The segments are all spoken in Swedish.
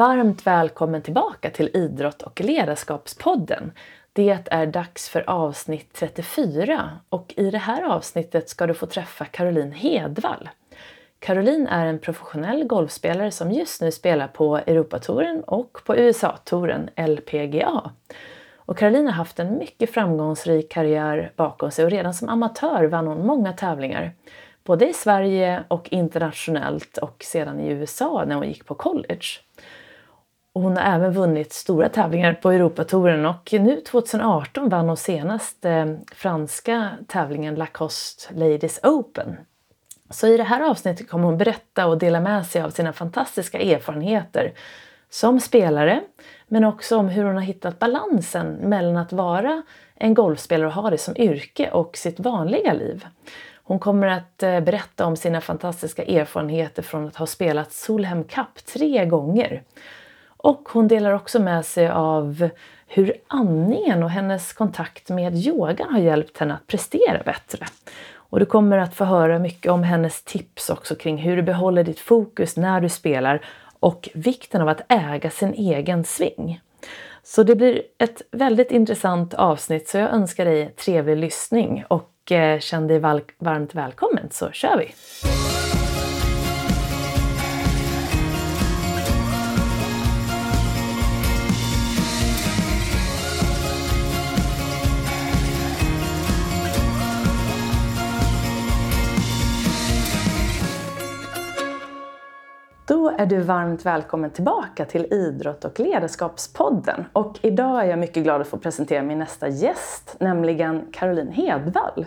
Varmt välkommen tillbaka till Idrott och ledarskapspodden. Det är dags för avsnitt 34 och i det här avsnittet ska du få träffa Caroline Hedvall. Caroline är en professionell golfspelare som just nu spelar på Europatouren och på USA-touren LPGA. Och Caroline har haft en mycket framgångsrik karriär bakom sig och redan som amatör vann hon många tävlingar. Både i Sverige och internationellt och sedan i USA när hon gick på college. Och hon har även vunnit stora tävlingar på Europatouren och nu 2018 vann hon senast eh, franska tävlingen Lacoste Ladies Open. Så i det här avsnittet kommer hon berätta och dela med sig av sina fantastiska erfarenheter som spelare, men också om hur hon har hittat balansen mellan att vara en golfspelare och ha det som yrke och sitt vanliga liv. Hon kommer att eh, berätta om sina fantastiska erfarenheter från att ha spelat Solheim Cup tre gånger och hon delar också med sig av hur andningen och hennes kontakt med yogan har hjälpt henne att prestera bättre. Och du kommer att få höra mycket om hennes tips också kring hur du behåller ditt fokus när du spelar och vikten av att äga sin egen sving. Så det blir ett väldigt intressant avsnitt så jag önskar dig trevlig lyssning och eh, känn dig varmt välkommen så kör vi! Då är du varmt välkommen tillbaka till Idrott och ledarskapspodden. Och idag är jag mycket glad att få presentera min nästa gäst, nämligen Caroline Hedvall.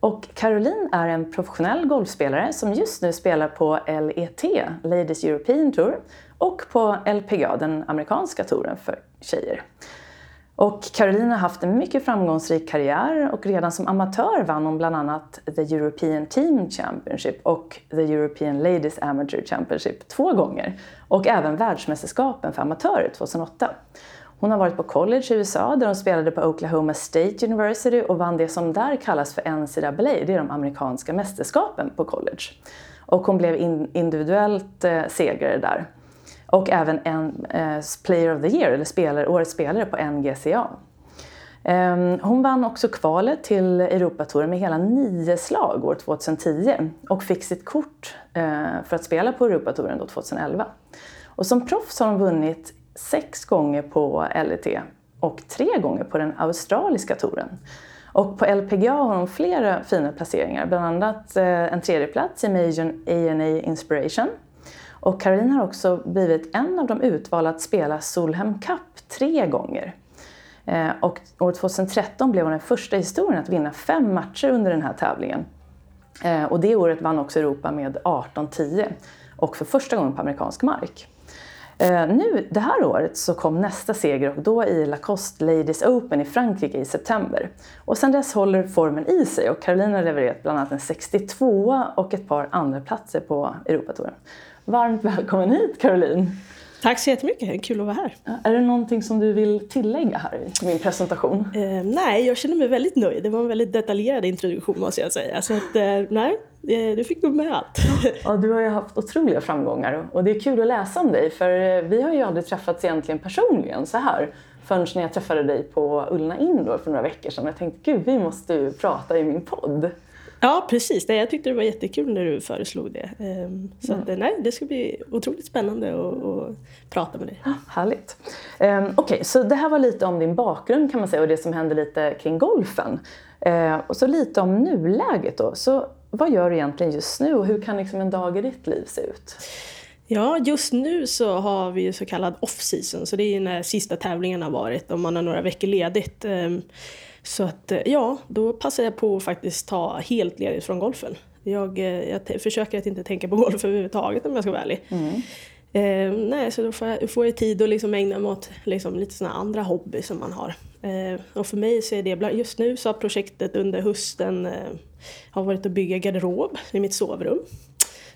Och Caroline är en professionell golfspelare som just nu spelar på LET, Ladies European Tour, och på LPGA, den amerikanska touren för tjejer. Och Caroline har haft en mycket framgångsrik karriär och redan som amatör vann hon bland annat The European Team Championship och The European Ladies Amateur Championship två gånger och även världsmästerskapen för amatörer 2008. Hon har varit på college i USA där hon spelade på Oklahoma State University och vann det som där kallas för NCAA, det är de amerikanska mästerskapen på college. Och hon blev individuellt eh, segrare där och även en eh, Player of the Year, eller spelare, årets spelare på NGCA. Eh, hon vann också kvalet till Europatouren med hela nio slag år 2010 och fick sitt kort eh, för att spela på Europatouren då 2011. Och som proffs har hon vunnit sex gånger på LET och tre gånger på den australiska touren. Och på LPGA har hon flera fina placeringar, bland annat eh, en tredjeplats i Major ANA Inspiration och Caroline har också blivit en av de utvalda att spela Solheim Cup tre gånger. Eh, och år 2013 blev hon den första i historien att vinna fem matcher under den här tävlingen. Eh, och det året vann också Europa med 18-10 och för första gången på amerikansk mark. Eh, nu, det här året så kom nästa seger och då i Lacoste Ladies Open i Frankrike i september. Och sedan dess håller formen i sig och Caroline har levererat bland annat en 62 och ett par andra platser på Europatouren. Varmt välkommen hit Caroline! Tack så jättemycket, kul att vara här. Är det någonting som du vill tillägga här i min presentation? Eh, nej, jag känner mig väldigt nöjd. Det var en väldigt detaljerad introduktion måste jag säga. Så att, eh, nej, eh, du fick nog med allt. Ja, du har ju haft otroliga framgångar och det är kul att läsa om dig för eh, vi har ju aldrig träffats egentligen personligen så här förrän när jag träffade dig på Ullna Indoor för några veckor sedan. Jag tänkte gud, vi måste ju prata i min podd. Ja, precis. Jag tyckte det var jättekul när du föreslog det. Ehm, så mm. att, nej, det ska bli otroligt spännande att prata med dig. Härligt. Um, Okej, okay, så det här var lite om din bakgrund kan man säga och det som händer lite kring golfen. Uh, och så lite om nuläget då. Så vad gör du egentligen just nu och hur kan liksom en dag i ditt liv se ut? Ja, just nu så har vi så kallad off-season, så det är när sista tävlingen har varit och man har några veckor ledigt. Så att eh, ja, då passar jag på att faktiskt ta helt ledigt från golfen. Jag, eh, jag försöker att inte tänka på golf överhuvudtaget om jag ska vara ärlig. Mm. Eh, nej, så då får jag, får jag tid att liksom ägna mig åt liksom, lite såna andra hobby som man har. Eh, och för mig så är det, just nu så har projektet under hösten eh, har varit att bygga garderob i mitt sovrum.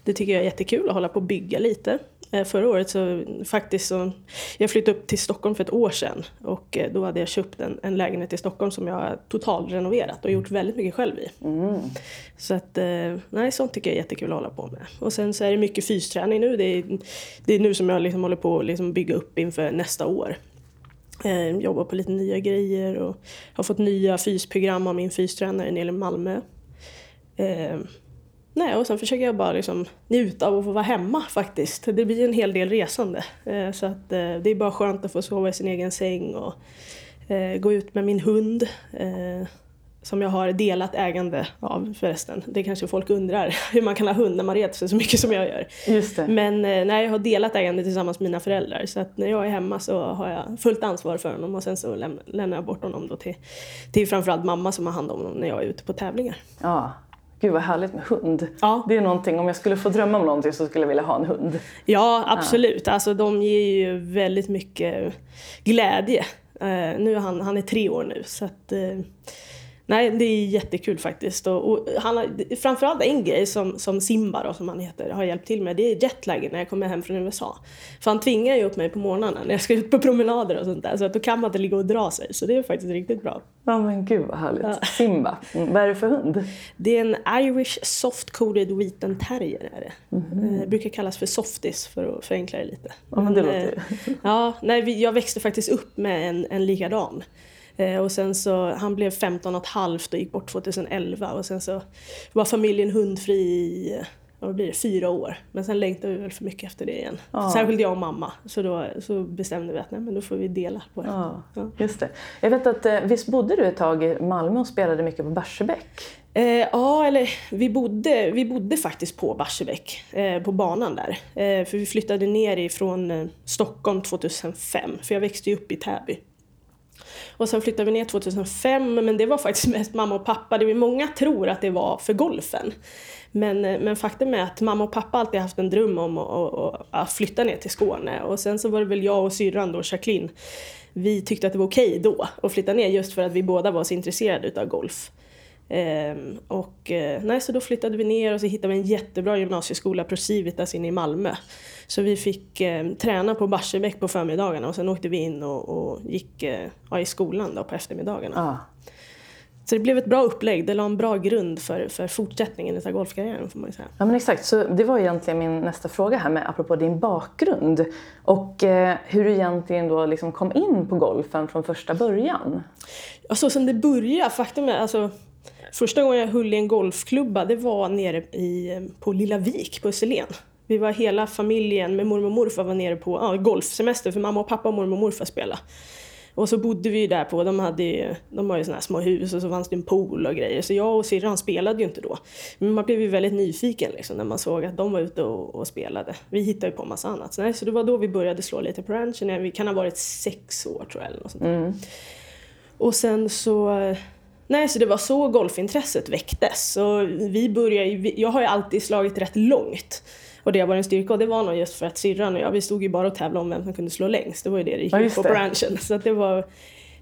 Det tycker jag är jättekul att hålla på och bygga lite. Eh, förra året så faktiskt så, jag flyttade upp till Stockholm för ett år sedan och eh, då hade jag köpt en, en lägenhet i Stockholm som jag totalrenoverat och gjort väldigt mycket själv i. Mm. Så att, eh, nej sånt tycker jag är jättekul att hålla på med. Och sen så är det mycket fysträning nu. Det är, det är nu som jag liksom håller på att liksom bygga upp inför nästa år. Eh, jobbar på lite nya grejer och har fått nya fysprogram av min fystränare nere i Malmö. Eh, Nej, och sen försöker jag bara liksom njuta av att få vara hemma faktiskt. Det blir en hel del resande. Eh, så att eh, det är bara skönt att få sova i sin egen säng och eh, gå ut med min hund. Som jag har delat ägande av förresten. Det kanske folk undrar hur man kan ha hund när man reser sig så mycket som jag gör. Men nej, jag har delat ägande tillsammans med mina föräldrar. Så att när jag är hemma så har jag fullt ansvar för honom och sen så lämnar jag bort honom då till, till framförallt mamma som har hand om honom när jag är ute på tävlingar. Ja, Gud vad härligt med hund. Ja. Det är någonting, om jag skulle få drömma om någonting så skulle jag vilja ha en hund. Ja, absolut. Ja. Alltså, de ger ju väldigt mycket glädje. Uh, nu han, han är tre år nu så att uh, Nej, det är jättekul faktiskt. Och, och han har, framförallt en grej som, som Simba då, som han heter, har hjälpt till med, det är jetlagen när jag kommer hem från USA. För han tvingar ju upp mig på morgnarna när jag ska ut på promenader och sånt där. Så att då kan man inte ligga och dra sig. Så det är faktiskt riktigt bra. Ja men gud vad härligt. Ja. Simba, mm, vad är det för hund? Det är en Irish soft-coated wheaten terrier. Är det. Mm -hmm. brukar kallas för softis för att förenkla det lite. Ja men det men, låter ju. Ja, nej, jag växte faktiskt upp med en, en likadan. Eh, och sen så, han blev 15 och ett halvt och gick bort 2011 och sen så var familjen hundfri i vad blir det, fyra år. Men sen längtade vi väl för mycket efter det igen. Ja. Särskilt jag och mamma. Så då så bestämde vi att nej, men då får vi dela på det. Ja, ja. Just det. Jag vet att eh, visst bodde du ett tag i Malmö och spelade mycket på Barsebäck? Eh, ja, eller vi bodde, vi bodde faktiskt på Barsebäck, eh, på banan där. Eh, för vi flyttade ner ifrån eh, Stockholm 2005, för jag växte ju upp i Täby. Och sen flyttade vi ner 2005, men det var faktiskt mest mamma och pappa. Det var många tror att det var för golfen. Men, eh, men faktum är att mamma och pappa alltid haft en dröm om att, att, att flytta ner till Skåne. Och sen så var det väl jag och syrran då, Jacqueline, vi tyckte att det var okej okay då att flytta ner just för att vi båda var så intresserade utav golf. Ehm, och eh, nej, så då flyttade vi ner och så hittade vi en jättebra gymnasieskola, Procivitas, inne i Malmö. Så vi fick eh, träna på Barsebäck på förmiddagarna och sen åkte vi in och, och gick eh, ja, i skolan då på eftermiddagarna. Ah. Så det blev ett bra upplägg, det la en bra grund för, för fortsättningen av golfkarriären får man säga. Ja men exakt, så det var egentligen min nästa fråga här med apropå din bakgrund och eh, hur du egentligen då liksom kom in på golfen från första början. Ja, så som det började, faktum är alltså Första gången jag höll i en golfklubba det var nere i, på Lilla Vik på Österlen. Vi var hela familjen med mormor och morfar var nere på ja, golfsemester för mamma och pappa och mormor och morfar spelade. Och så bodde vi där på, de hade ju, de har ju såna här små hus och så fanns det en pool och grejer. Så jag och syrran spelade ju inte då. Men man blev ju väldigt nyfiken liksom när man såg att de var ute och, och spelade. Vi hittade ju på en massa annat. Så, nej, så det var då vi började slå lite på ranchen. Vi kan ha varit sex år tror jag eller något sånt mm. Och sen så Nej, så det var så golfintresset väcktes. Så vi började, jag har ju alltid slagit rätt långt. Och det har varit en styrka och det var nog just för att syrran och jag, vi stod ju bara och tävlade om vem som kunde slå längst. Det var ju det det gick ja, på branschen. Så det var,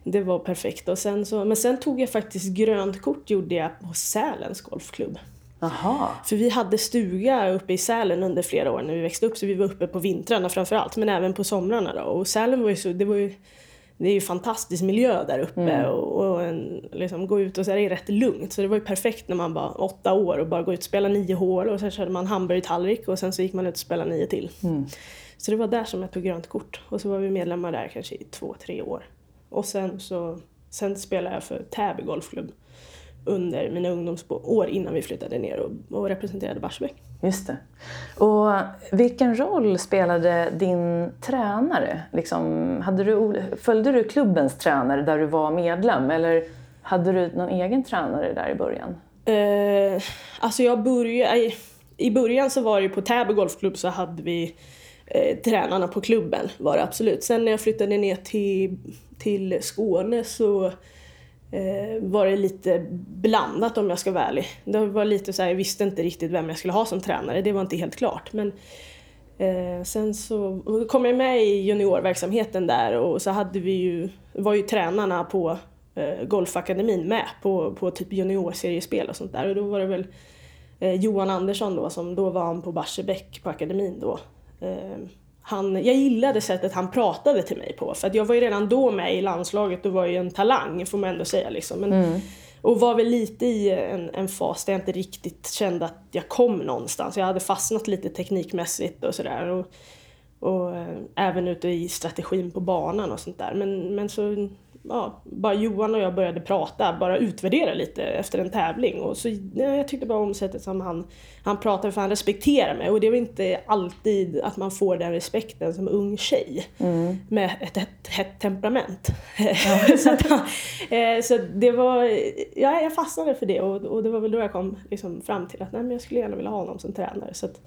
det var perfekt. Och sen så, men sen tog jag faktiskt grönt kort gjorde jag på Sälens golfklubb. Aha. För vi hade stuga uppe i Sälen under flera år när vi växte upp så vi var uppe på vintrarna framförallt men även på somrarna då. Och Sälen var ju så, det var ju det är ju fantastisk miljö där uppe mm. och, och en, liksom, gå ut och så är det rätt lugnt. Så det var ju perfekt när man var åtta år och bara gå ut och spela nio hål och sen körde man hamburgertallrik och sen så gick man ut och spelade nio till. Mm. Så det var där som jag tog grönt kort och så var vi medlemmar där kanske i två, tre år. Och sen så sen spelade jag för Täby Golfklubb under mina ungdomsår innan vi flyttade ner och, och representerade Barsebäck. Just det. Och vilken roll spelade din tränare? Liksom, hade du, följde du klubbens tränare där du var medlem eller hade du någon egen tränare där i början? Eh, alltså jag började, eh, I början så var det på Täby Golfklubb så hade vi eh, tränarna på klubben var det absolut. Sen när jag flyttade ner till, till Skåne så eh, var det lite blandat om jag ska vara ärlig. Det var lite så här, jag visste inte riktigt vem jag skulle ha som tränare, det var inte helt klart. Men eh, sen så kom jag med i juniorverksamheten där och så hade vi ju, var ju tränarna på eh, Golfakademin med på, på typ juniorseriespel och sånt där. Och då var det väl eh, Johan Andersson då som då var han på Barsebäck på akademin då. Eh, Eh, han, jag gillade sättet han pratade till mig på. För att jag var ju redan då med i landslaget och var ju en talang får man ändå säga. Liksom. Men, mm. Och var väl lite i en, en fas där jag inte riktigt kände att jag kom någonstans. Jag hade fastnat lite teknikmässigt och sådär. Och, och äh, även ute i strategin på banan och sånt där. Men, men så ja, bara Johan och jag började prata, bara utvärdera lite efter en tävling. Och så, ja, jag tyckte bara om sättet som han, han pratade, för han respekterar mig. Och det var inte alltid att man får den respekten som ung tjej mm. med ett hett, hett temperament. Ja. så, att, eh, så det var, ja, jag fastnade för det och, och det var väl då jag kom liksom fram till att nej, men jag skulle gärna vilja ha honom som tränare. Så att,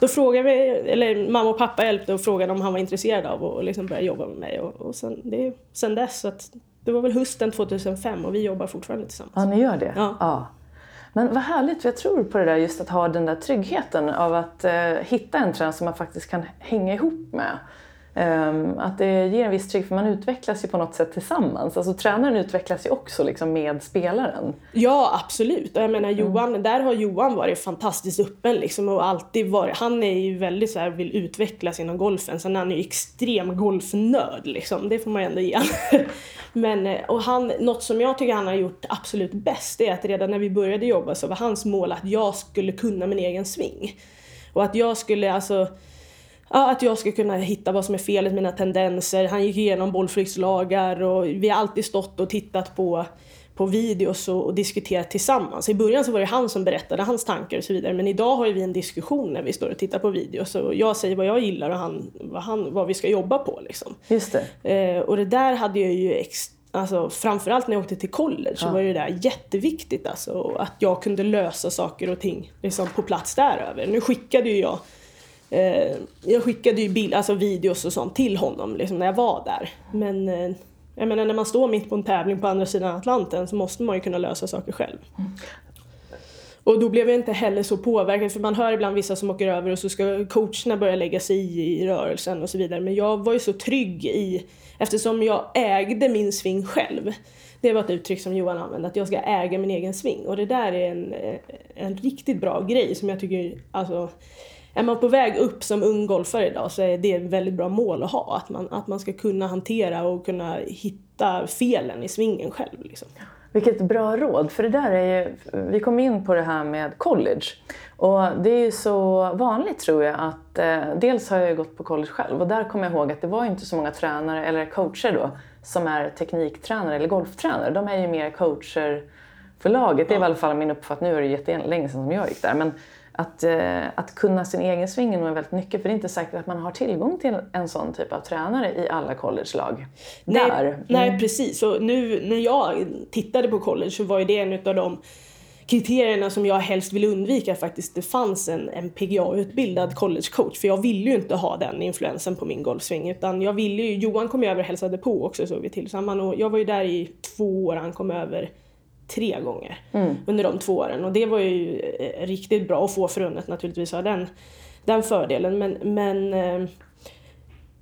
då frågade vi, eller mamma och pappa hjälpte och frågade om han var intresserad av att liksom börja jobba med mig. Och, och sen, det, sen dess, så att det var väl hösten 2005 och vi jobbar fortfarande tillsammans. Ja, ni gör det? Ja. ja. Men vad härligt, för jag tror på det där just att ha den där tryggheten av att eh, hitta en tränare som man faktiskt kan hänga ihop med. Um, att det ger en viss trygghet, för man utvecklas ju på något sätt tillsammans. Alltså tränaren utvecklas ju också liksom med spelaren. Ja, absolut. Och jag menar Johan, mm. där har Johan varit fantastiskt öppen liksom och alltid varit, han är ju väldigt så här, vill utvecklas inom golfen. Sen är han ju extrem golfnörd liksom, det får man ju ändå ge Men, eh, och han, något som jag tycker han har gjort absolut bäst är att redan när vi började jobba så var hans mål att jag skulle kunna min egen sving. Och att jag skulle alltså Ja, att jag ska kunna hitta vad som är felet, mina tendenser. Han gick igenom bollflyktslagar och vi har alltid stått och tittat på, på videos och, och diskuterat tillsammans. I början så var det han som berättade hans tankar och så vidare men idag har vi en diskussion när vi står och tittar på videos och jag säger vad jag gillar och han vad, han, vad vi ska jobba på. Liksom. Just det. Eh, och det där hade jag ju ex Alltså, framförallt när jag åkte till college så var det där jätteviktigt alltså, att jag kunde lösa saker och ting liksom, på plats däröver. Nu skickade ju jag Eh, jag skickade ju bild, alltså videos och sånt till honom liksom, när jag var där. Men eh, jag menar, när man står mitt på en tävling på andra sidan Atlanten så måste man ju kunna lösa saker själv. Mm. Och då blev jag inte heller så påverkad för man hör ibland vissa som åker över och så ska coacherna börja lägga sig i, i rörelsen och så vidare. Men jag var ju så trygg i, eftersom jag ägde min sving själv. Det var ett uttryck som Johan använde, att jag ska äga min egen sving. Och det där är en, eh, en riktigt bra grej som jag tycker, alltså är man på väg upp som ung golfare idag så är det ett väldigt bra mål att ha. Att man, att man ska kunna hantera och kunna hitta felen i svingen själv. Liksom. Vilket bra råd, för det där är ju, vi kom in på det här med college. Och det är ju så vanligt tror jag att, eh, dels har jag ju gått på college själv och där kommer jag ihåg att det var inte så många tränare, eller coacher då, som är tekniktränare eller golftränare. De är ju mer coacher för laget. Det är i alla fall min uppfattning. Nu är det jättelänge sedan som jag gick där. Men att, eh, att kunna sin egen sving är nog väldigt nyckel för det är inte säkert att man har tillgång till en sån typ av tränare i alla collegelag. Nej, mm. nej precis. Och nu när jag tittade på college så var ju det en av de kriterierna som jag helst vill undvika faktiskt det fanns en, en PGA-utbildad collegecoach för jag ville ju inte ha den influensen på min golfsving utan jag ville ju, Johan kom över och hälsade på också så vi tillsammans och jag var ju där i två år, han kom över tre gånger mm. under de två åren. Och det var ju eh, riktigt bra att få förunnat naturligtvis ha den, den fördelen. Men, men eh,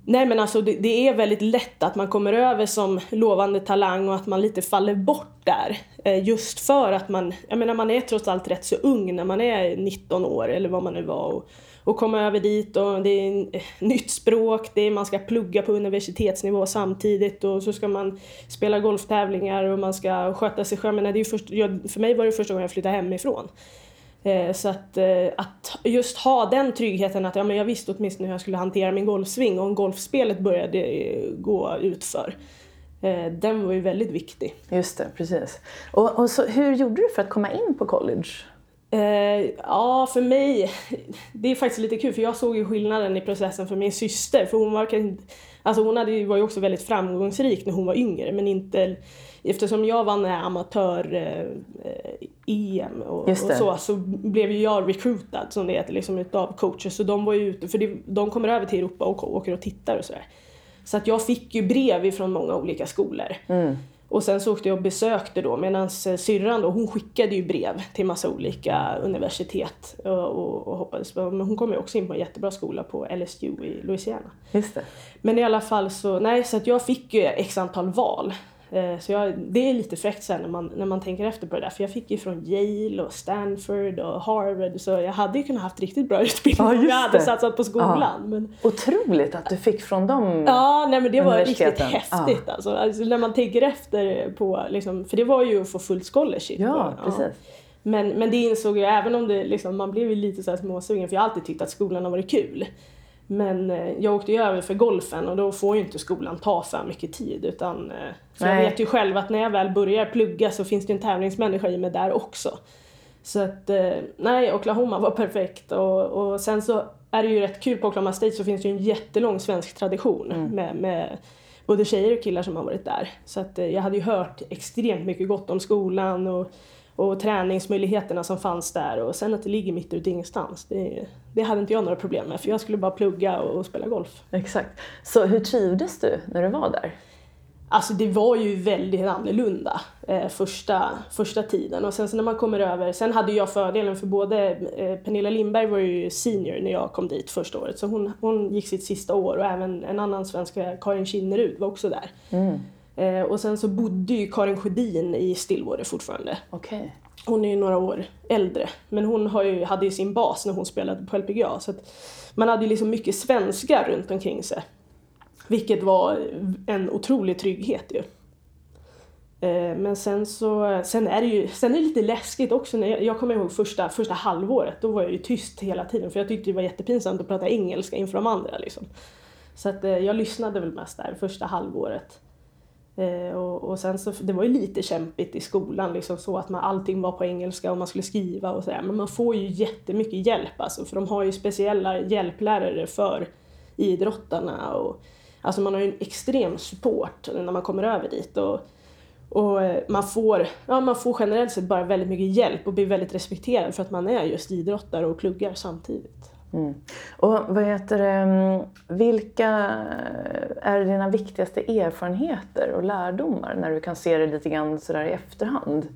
Nej men alltså det, det, är väldigt lätt att man kommer över som lovande talang och att man lite faller bort där. Eh, just för att man, jag menar man är trots allt rätt så ung när man är 19 år eller vad man nu var. Och, och komma över dit och det är eh, nytt språk, det är, man ska plugga på universitetsnivå samtidigt och så ska man spela golftävlingar och man ska sköta sig själv. Men det är först, för mig var det första gången jag flyttade hemifrån. Eh, så att, eh, att just ha den tryggheten att ja, men jag visste åtminstone hur jag skulle hantera min golfsving och om golfspelet började eh, gå utför. Eh, den var ju väldigt viktig. Just det, precis. Och, och så, hur gjorde du för att komma in på college? Eh, ja, för mig, det är faktiskt lite kul för jag såg ju skillnaden i processen för min syster. För hon var, alltså hon hade, var ju också väldigt framgångsrik när hon var yngre men inte Eftersom jag vann amatör-EM eh, och, och, så, så blev ju jag recruitad som det heter, liksom utav coacher. Så de var ju ute, för det, de kommer över till Europa och åker och tittar och sådär. Så att jag fick ju brev ifrån många olika skolor. Mm. Och sen så åkte jag och besökte då medan eh, syrran då, hon skickade ju brev till massa olika universitet och, och, och hoppades på, men hon kom ju också in på en jättebra skola på LSU i Louisiana. Just det. Men i alla fall så, nej så att jag fick ju x antal val. Eh, så jag, det är lite fräckt sen när man, när man tänker efter på det där. För jag fick ju från Yale och Stanford och Harvard. Så jag hade ju kunnat haft riktigt bra utbildning Ja, om just jag hade satsat på skolan. Ja. Men, Otroligt att du fick från dem. Ja, nej men det var riktigt häftigt alltså. alltså. När man tänker efter på, liksom, för det var ju att få fullt scholarship. Ja, Och, precis. Men, men det insåg jag, även om det liksom, man blev lite så här småsugen, för jag har alltid tyckt att skolan har varit kul. Men eh, jag åkte ju över för golfen och då får ju inte skolan ta för mycket tid. Utan, eh, för jag vet ju själv att när jag väl börjar plugga så finns det ju en tävlingsmänniska i mig där också. Så att, eh, nej, Oklahoma var perfekt. Och, och sen så är det ju rätt kul på Oklahoma State så finns det ju en jättelång svensk tradition med, med både tjejer och killar som har varit där. Så att jag hade ju hört extremt mycket gott om skolan och, och träningsmöjligheterna som fanns där. Och sen att det ligger mitt ute ingenstans, det, det hade inte jag några problem med för jag skulle bara plugga och, spela golf. Exakt. Så hur trivdes du när du var där? Alltså det var ju väldigt annorlunda eh, första, första tiden och sen så när man kommer över, sen hade jag fördelen för både eh, Pernilla Lindberg var ju senior när jag kom dit första året så hon, hon gick sitt sista år och även en annan svenska, Karin Kinnerud, var också där. Eh, och sen så bodde ju Karin Sjödin i Stillwater fortfarande. Okej. Hon är ju några år äldre, men hon har ju, hade ju sin bas när hon spelade på LPGA. Så att man hade ju liksom mycket svenskar runt omkring sig. Vilket var en otrolig trygghet ju. Eh, Men sen så, sen är det ju sen är det lite läskigt också. När jag, jag kommer ihåg första, första halvåret, då var jag ju tyst hela tiden för jag tyckte det var jättepinsamt att prata engelska inför de andra liksom. Så att eh, jag lyssnade väl mest där första halvåret. Eh, och, och sen så, det var ju lite kämpigt i skolan liksom så att man, allting var på engelska och man skulle skriva och sådär. Men man får ju jättemycket hjälp alltså för de har ju speciella hjälplärare för idrottarna och alltså man har ju en extrem support när man kommer över dit. Och, och eh, man får, ja, man får generellt sett bara väldigt mycket hjälp och blir väldigt respekterad för att man är just idrottare och pluggar samtidigt. Mm. Och vad heter det, mm, vilka är dina viktigaste erfarenheter och lärdomar när du kan se det lite grann sådär i efterhand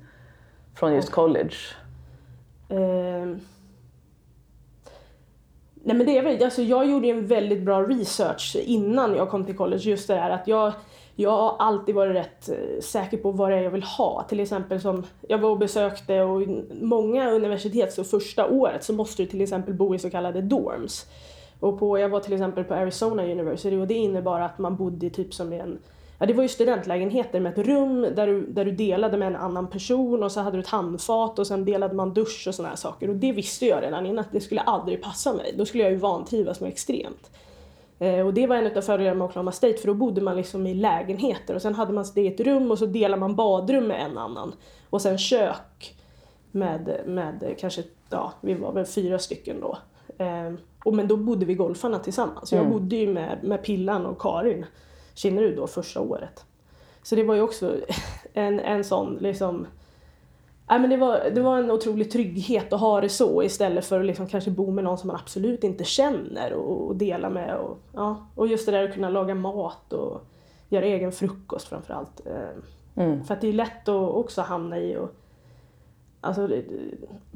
från just college? Ehm. Nej men det är väl, alltså jag gjorde en väldigt bra research innan jag kom till college. Just det där att jag, jag har alltid varit rätt eh, säker på vad det är jag vill ha. Till exempel som, jag var och besökte och många universitet så första året så måste du till exempel bo i så kallade dorms. Och på, jag var till exempel på Arizona University och det innebar att man bodde typ som i en Ja, det var ju studentlägenheter med ett rum där du, där du delade med en annan person och så hade du ett handfat och sen delade man dusch och sådana här saker. Och det visste jag redan innan att det skulle aldrig passa mig. Då skulle jag ju vantrivas med extremt. Eh, och det var en av fördelarna med Oklahoma State för då bodde man liksom i lägenheter och sen hade man sitt eget rum och så delade man badrum med en annan. Och sen kök med, med kanske, ja vi var väl fyra stycken då. Eh, och men då bodde vi golfarna tillsammans. Jag bodde ju med, med Pillan och Karin Kinnerud då första året. Så det var ju också en, en sån liksom Nej, men det, var, det var en otrolig trygghet att ha det så istället för att liksom kanske bo med någon som man absolut inte känner och, och dela med. Och, ja, och just det där att kunna laga mat och göra egen frukost framförallt. Eh, För att det är lätt att också hamna i och Alltså,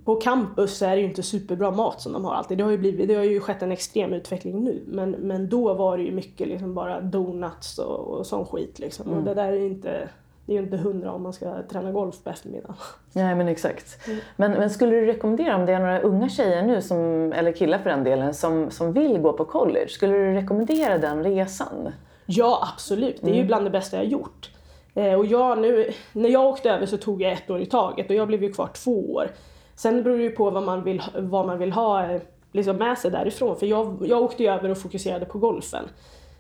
på campus är det ju inte superbra mat som de har alltid. Det har ju, blivit, det har ju skett en extrem utveckling nu. Men, men då var det ju mycket liksom bara donuts och, och sån skit. Liksom. Och det där är inte, det är ju inte hundra om man ska träna golf på eftermiddagen. Nej men exakt. Men, men skulle du rekommendera om det är några unga tjejer nu, som, eller killar för den delen, som, som vill gå på college, skulle du rekommendera den resan? Ja, absolut. Det är ju bland det bästa jag har gjort. Eh, och jag nu, när jag åkte över så tog jag ett år i taget och jag blev ju kvar två år. Sen beror det ju på vad man vill, vad man vill ha eh, liksom med sig därifrån. För jag, jag åkte ju över och fokuserade på golfen.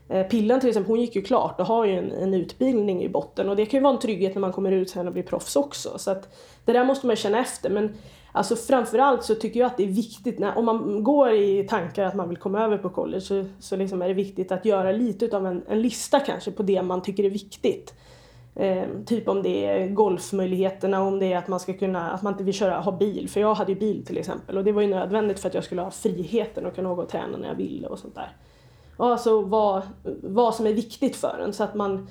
Eh, Pillan till exempel, hon gick ju klart och har ju en, en utbildning i botten och det kan ju vara en trygghet när man kommer ut sen och blir proffs också. Så att det där måste man känna efter. Men alltså framförallt så tycker jag att det är viktigt, när, om man går i tankar att man vill komma över på college så, så liksom är det viktigt att göra lite av en, en lista kanske på det man tycker är viktigt. Eh, typ om det är golfmöjligheterna, om det är att man ska kunna, att man inte vill köra, ha bil. För jag hade ju bil till exempel och det var ju nödvändigt för att jag skulle ha friheten och kunna åka och träna när jag ville och sånt där. Och alltså vad, vad som är viktigt för en så att man,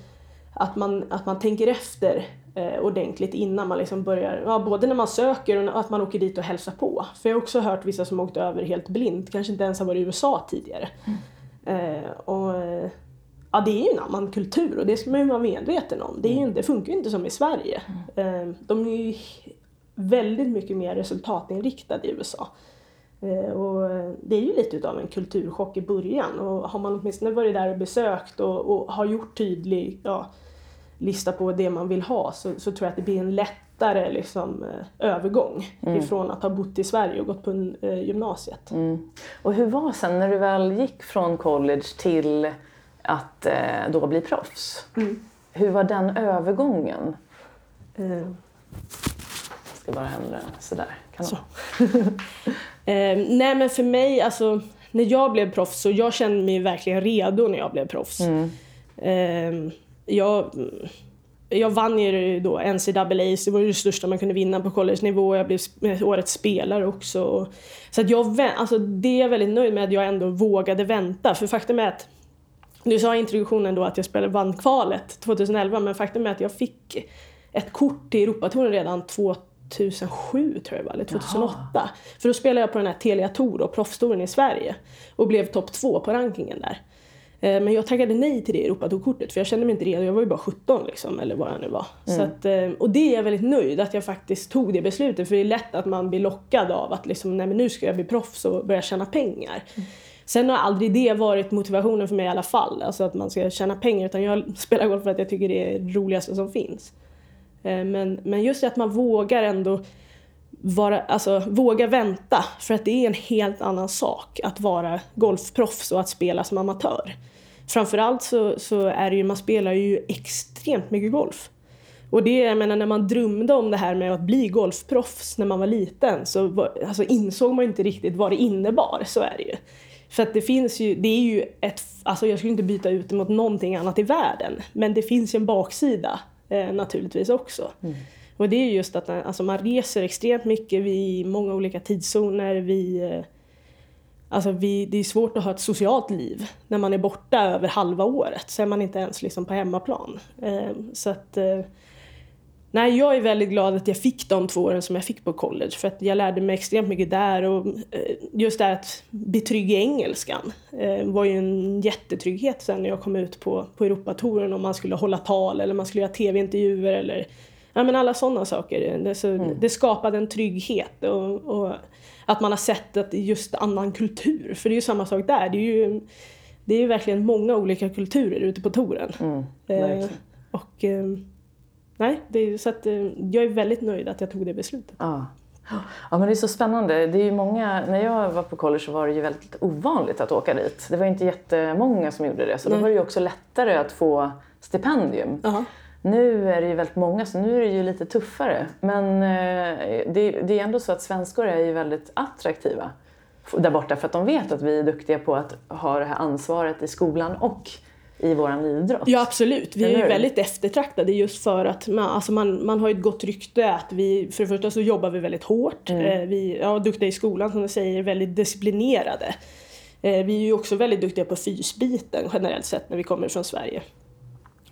att man, att man tänker efter eh, ordentligt innan man liksom börjar, ja, både när man söker och att man åker dit och hälsar på. För jag har också hört vissa som åkt över helt blint, kanske inte ens har varit i USA tidigare. Eh, och, ja, det är ju en annan kultur och det ska man ju vara medveten om. Det, är ju, det funkar ju inte som i Sverige. Eh, de är ju väldigt mycket mer resultatinriktade i USA. Eh, och det är ju lite utav en kulturchock i början och har man åtminstone varit där och besökt och, och har gjort tydlig ja, lista på det man vill ha så, så tror jag att det blir en lättare liksom, eh, övergång mm. ifrån att ha bott i Sverige och gått på eh, gymnasiet. Mm. Och hur var sen när du väl gick från college till att eh, då bli proffs? Mm. Hur var den övergången? Eh. Jag ska bara hända sådär. Kan så. eh, nej men för mig, alltså när jag blev proffs så jag kände mig verkligen redo när jag blev proffs. Mm. Eh, jag, jag vann ju då NCAA, så det var det största man kunde vinna på college-nivå. Jag blev årets spelare också. Så att jag, alltså det är jag väldigt nöjd med att jag ändå vågade vänta. För faktum är att, du sa i introduktionen då att jag spelade vann kvalet 2011, men faktum är att jag fick ett kort till Europatouren redan 2007 tror jag var, eller 2008. Jaha. För då spelade jag på den här Telia Tour och proffstouren i Sverige och blev topp två på rankingen där. Eh, men jag tackade nej till det Europatourkortet för jag kände mig inte redo. Jag var ju bara 17 liksom, eller vad jag nu var. Mm. Att, eh, och det är jag väldigt nöjd att jag faktiskt tog det beslutet för det är lätt att man blir lockad av att liksom, nej men nu ska jag bli proffs och börja tjäna pengar. Mm. Sen har aldrig det varit motivationen för mig i alla fall, alltså att man ska tjäna pengar utan jag spelar golf för att jag tycker det är det roligaste som finns. Eh, men, men just det att man vågar ändå vara, alltså, våga vänta för att det är en helt annan sak att vara golfproffs och att spela som amatör. Framförallt så, så är det ju, man spelar ju extremt mycket golf. Och det, jag menar, när man drömde om det här med att bli golfproffs när man var liten så var, alltså, insåg man inte riktigt vad det innebar, så är det ju. För att det finns ju, det är ju ett, alltså jag skulle inte byta ut det mot någonting annat i världen, men det finns ju en baksida eh, naturligtvis också. Mm. Och det är just att alltså, man reser extremt mycket, vid många olika tidszoner, vi eh, Alltså vi, det är svårt att ha ett socialt liv när man är borta över halva året, så är man inte ens liksom på hemmaplan. Eh, så att, eh, nej, jag är väldigt glad att jag fick de två åren som jag fick på college, för att jag lärde mig extremt mycket där. Och eh, just det här att bli trygg i engelskan eh, var ju en jättetrygghet sen när jag kom ut på, på Europatouren om man skulle hålla tal eller man skulle göra tv-intervjuer eller ja, men alla sådana saker. Det, så, mm. det skapade en trygghet. och, och att man har sett att just annan kultur. För det är ju samma sak där. Det är ju, det är ju verkligen många olika kulturer ute på touren. Mm, eh, och eh, nej, är, så att, eh, jag är väldigt nöjd att jag tog det beslutet. Ja. Ja men det är så spännande. Det är ju många, när jag var på college så var det ju väldigt ovanligt att åka dit. Det var inte jättemånga som gjorde det så då var det ju också lättare att få stipendium. -huh. Nu är det ju väldigt många, så nu är det ju lite tuffare. Men eh, det, det, är ändå så att svenskor är ju väldigt attraktiva där borta för att de vet att vi är duktiga på att ha det här ansvaret i skolan och i vår idrott. Ja absolut, vi är ju väldigt eftertraktade just för att man, alltså man, man har ett gott rykte att vi, för det första så jobbar vi väldigt hårt, mm. Eh, vi är ja, duktiga i skolan som du säger, väldigt disciplinerade. Eh, vi är ju också väldigt duktiga på fysbiten generellt sett när vi kommer från Sverige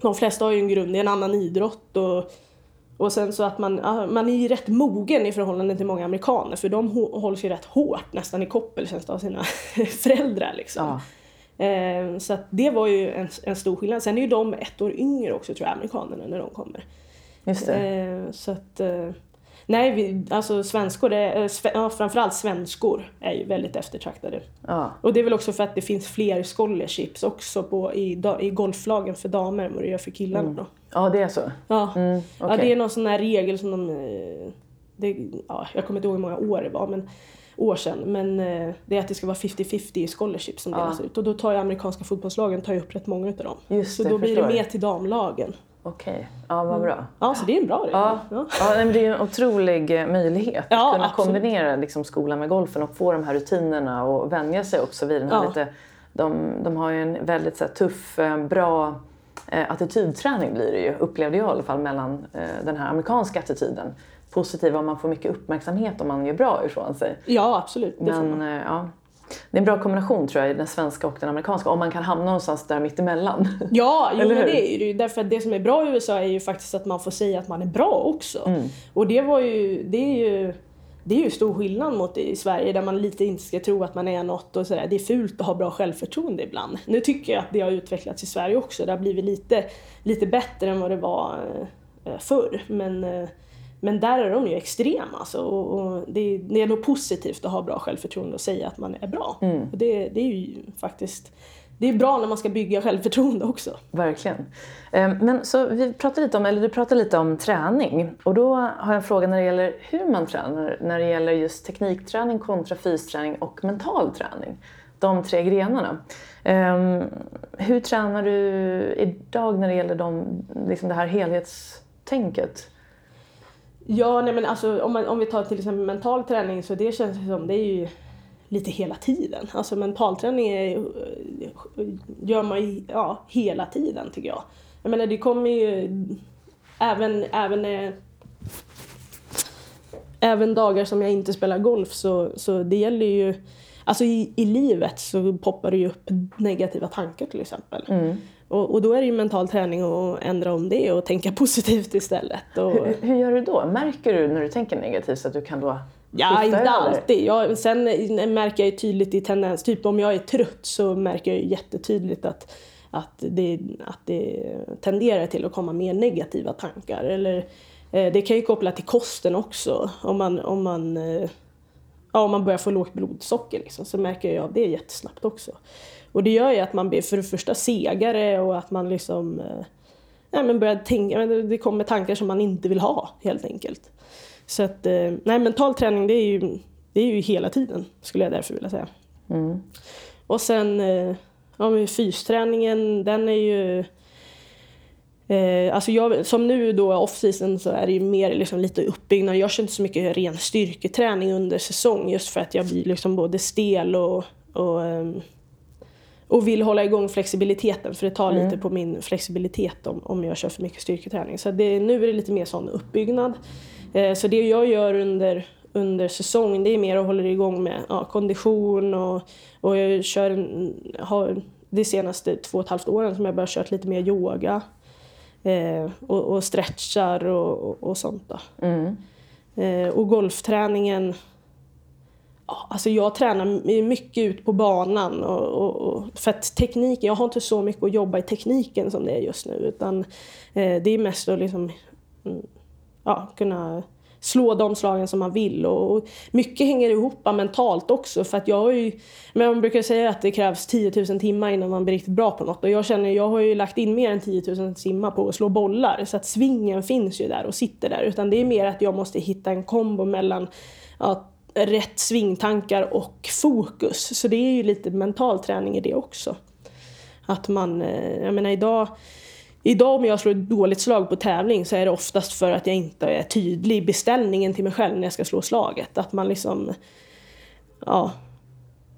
de flesta har ju en grund i en annan idrott och, och sen så att man, man är ju rätt mogen i förhållande till många amerikaner för de hålls ju rätt hårt nästan i koppel känns det av sina föräldrar liksom. Ja. Eh, så det var ju en, en, stor skillnad. Sen är ju de ett år yngre också tror jag, amerikanerna, när de kommer. Just det. Eh, så att, eh, Nej, vi, alltså svenskor, är, ja, framförallt svenskor är ju väldigt eftertraktade. Ja. Och det är väl också för att det finns fler scholarships också på, i, i golflagen för damer än vad det gör för killarna. Mm. Då. Ja, det är så? Ja. Mm, okay. ja, det är någon sån här regel som de... Eh, det, ja, jag kommer inte ihåg hur många år det var, men år sedan. Men eh, det är att det ska vara 50-50 i scholarships som delas ut. Och då tar ju amerikanska fotbollslagen tar ju upp rätt många utav dem. Just så det, då blir det mer till damlagen. Okej, okay. ja vad bra. Ja, så det är en bra regel. Ja. Ja. ja det är en otrolig eh, möjlighet ja, att kunna absolut. kombinera liksom, skolan med golfen och få de här rutinerna och vänja sig också vid den här ja. lite... De, de har ju en väldigt så här, tuff, eh, bra attitydträning blir det ju, upplevde jag i alla fall, mellan den här amerikanska attityden. Positiva om man får mycket uppmärksamhet om man gör bra ifrån sig. Ja, absolut. Men, eh, ja. Det är en bra kombination tror jag, den svenska och den amerikanska, om man kan hamna någonstans där mittemellan. Ja, jo, men det är det ju. Därför att det som är bra i USA är ju faktiskt att man får säga att man är bra också. Mm. Och det var ju, det är ju det är ju stor skillnad mot i Sverige där man lite inte ska tro att man är något och sådär. Det är fult att ha bra självförtroende ibland. Nu tycker jag att det har utvecklats i Sverige också. Det har blivit lite, lite bättre än vad det var eh, förr. Men, eh, men där är de ju extrema alltså. och, och det, det, är nog positivt att ha bra självförtroende och säga att man är bra. Mm. Och det, det är ju faktiskt det är bra när man ska bygga självförtroende också. Verkligen. Ehm, men så vi pratade lite om, eller du pratade lite om träning och då har jag en fråga när det gäller hur man tränar, när det gäller just teknikträning kontra fysträning och mental träning. De tre grenarna. Ehm, hur tränar du idag när det gäller de, liksom det här helhetstänket? Ja, nej men alltså, om, man, om vi tar till exempel mental träning så det känns som det är ju lite hela tiden. Alltså mentalträning är, eh, gör man ju ja, hela tiden tycker jag. Jag menar det kommer ju även, även, eh, även dagar som jag inte spelar golf så, så det gäller ju Alltså i, i livet så poppar det ju upp negativa tankar till exempel. Mm. Och, och, då är det ju mental träning att ändra om det och tänka positivt istället. Och... Hur, hur, gör du då? Märker du när du tänker negativt så att du kan då Ja, inte alltid. Jag, sen märker jag ju tydligt i tendens, typ om jag är trött så märker jag jättetydligt att, att, det, att det tenderar till att komma mer negativa tankar. Eller, eh, det kan ju koppla till kosten också. Om man, om man, eh, ja, om man börjar få lågt blodsocker liksom, så märker jag det jättesnabbt också. Och det gör ju att man blir för det första segare och att man liksom eh, men börjar tänka, det kommer tankar som man inte vill ha helt enkelt. Så att, eh, nej mental träning det är ju, det är ju hela tiden skulle jag därför vilja säga. Mm. Och sen, eh, ja men fysträningen den är ju Eh, alltså jag, som nu då off-season så är det ju mer liksom lite uppbyggnad. Jag kör inte så mycket ren styrketräning under säsong just för att jag blir liksom både stel och, och, eh, och vill hålla igång flexibiliteten för det tar mm. lite på min flexibilitet om, om jag kör för mycket styrketräning. Så det, nu är det lite mer sån uppbyggnad. Eh, så det jag gör under, under säsong det är mer att hålla igång med ja, kondition och, och jag kör har de senaste två och ett halvt åren som jag börjat kört lite mer yoga eh, och, och stretchar och, och, och sånt. Då. Mm. Eh, och golfträningen Alltså jag tränar mycket ut på banan. Och, och, och, för att tekniken, jag har inte så mycket att jobba i tekniken som det är just nu. Utan eh, det är mest att liksom, mm, ja, kunna slå de slagen som man vill. Och, mycket hänger ihop mentalt också. För att jag har ju, men man brukar säga att det krävs 10 000 timmar innan man blir riktigt bra på något. Och jag känner, jag har ju lagt in mer än 10 000 timmar på att slå bollar. Så att svingen finns ju där och sitter där. Utan det är mer att jag måste hitta en kombo mellan ja, rätt svingtankar och fokus. Så det är ju lite mental träning i det också. Att man, eh, jag menar idag Idag om jag slår ett dåligt slag på tävling så är det oftast för att jag inte är tydlig i beställningen till mig själv när jag ska slå slaget. Att man liksom... Ja,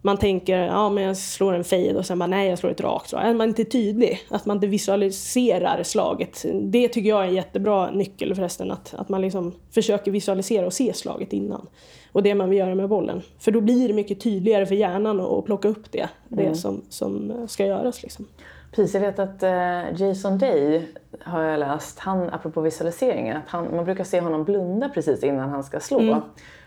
man tänker ja men jag slår en fade och sen bara nej jag slår ett rakt slag. Att man inte är tydlig, att man inte visualiserar slaget. Det tycker jag är en jättebra nyckel förresten, att, att man liksom försöker visualisera och se slaget innan. Och det man vill göra med bollen. För då blir det mycket tydligare för hjärnan att plocka upp det, det mm. som, som ska göras. Liksom. Precis, jag vet att uh, Jason Day har jag läst, han, apropå visualiseringar, att han, man brukar se honom blunda precis innan han ska slå. Mm.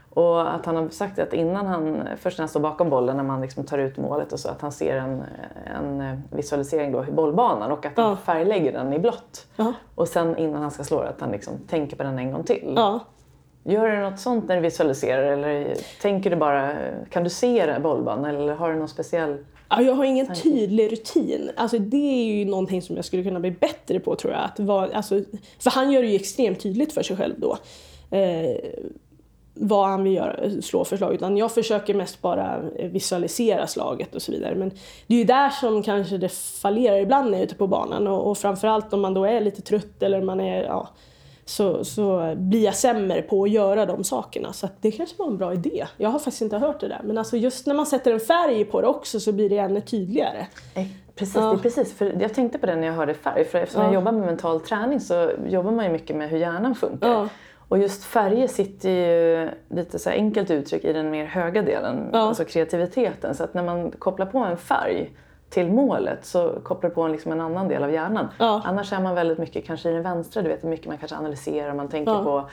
Och att han har sagt att innan han, först när han står bakom bollen, när man liksom tar ut målet och så, att han ser en, en visualisering då i bollbanan och att han ja. färglägger den i blått. Ja. Och sen innan han ska slå att han liksom tänker på den en gång till. Ja. Gör du något sånt när du visualiserar eller tänker du bara, kan du se bollbanan eller har du någon speciell Ja, jag har ingen tydlig rutin. Alltså, det är ju någonting som jag skulle kunna bli bättre på tror jag. Att vara, alltså, för han gör det ju extremt tydligt för sig själv då. Eh, vad han vill göra, slå för slag. Utan jag försöker mest bara visualisera slaget och så vidare. Men det är ju där som kanske det fallerar ibland när jag är ute på banan. Och, och framförallt om man då är lite trött eller man är ja, så, så blir jag sämre på att göra de sakerna. Så det kanske var en bra idé. Jag har faktiskt inte hört det där. Men alltså just när man sätter en färg på det också så blir det ännu tydligare. Precis, ja. det är precis. För jag tänkte på det när jag hörde färg. För eftersom ja. jag jobbar med mental träning så jobbar man ju mycket med hur hjärnan funkar. Ja. Och just färger sitter ju lite så enkelt uttryck i den mer höga delen, alltså kreativiteten. Så att när man kopplar på en färg till målet så kopplar på en, liksom en annan del av hjärnan. Ja. Annars är man väldigt mycket kanske i den vänstra, du vet hur mycket man kanske analyserar, man tänker ja. på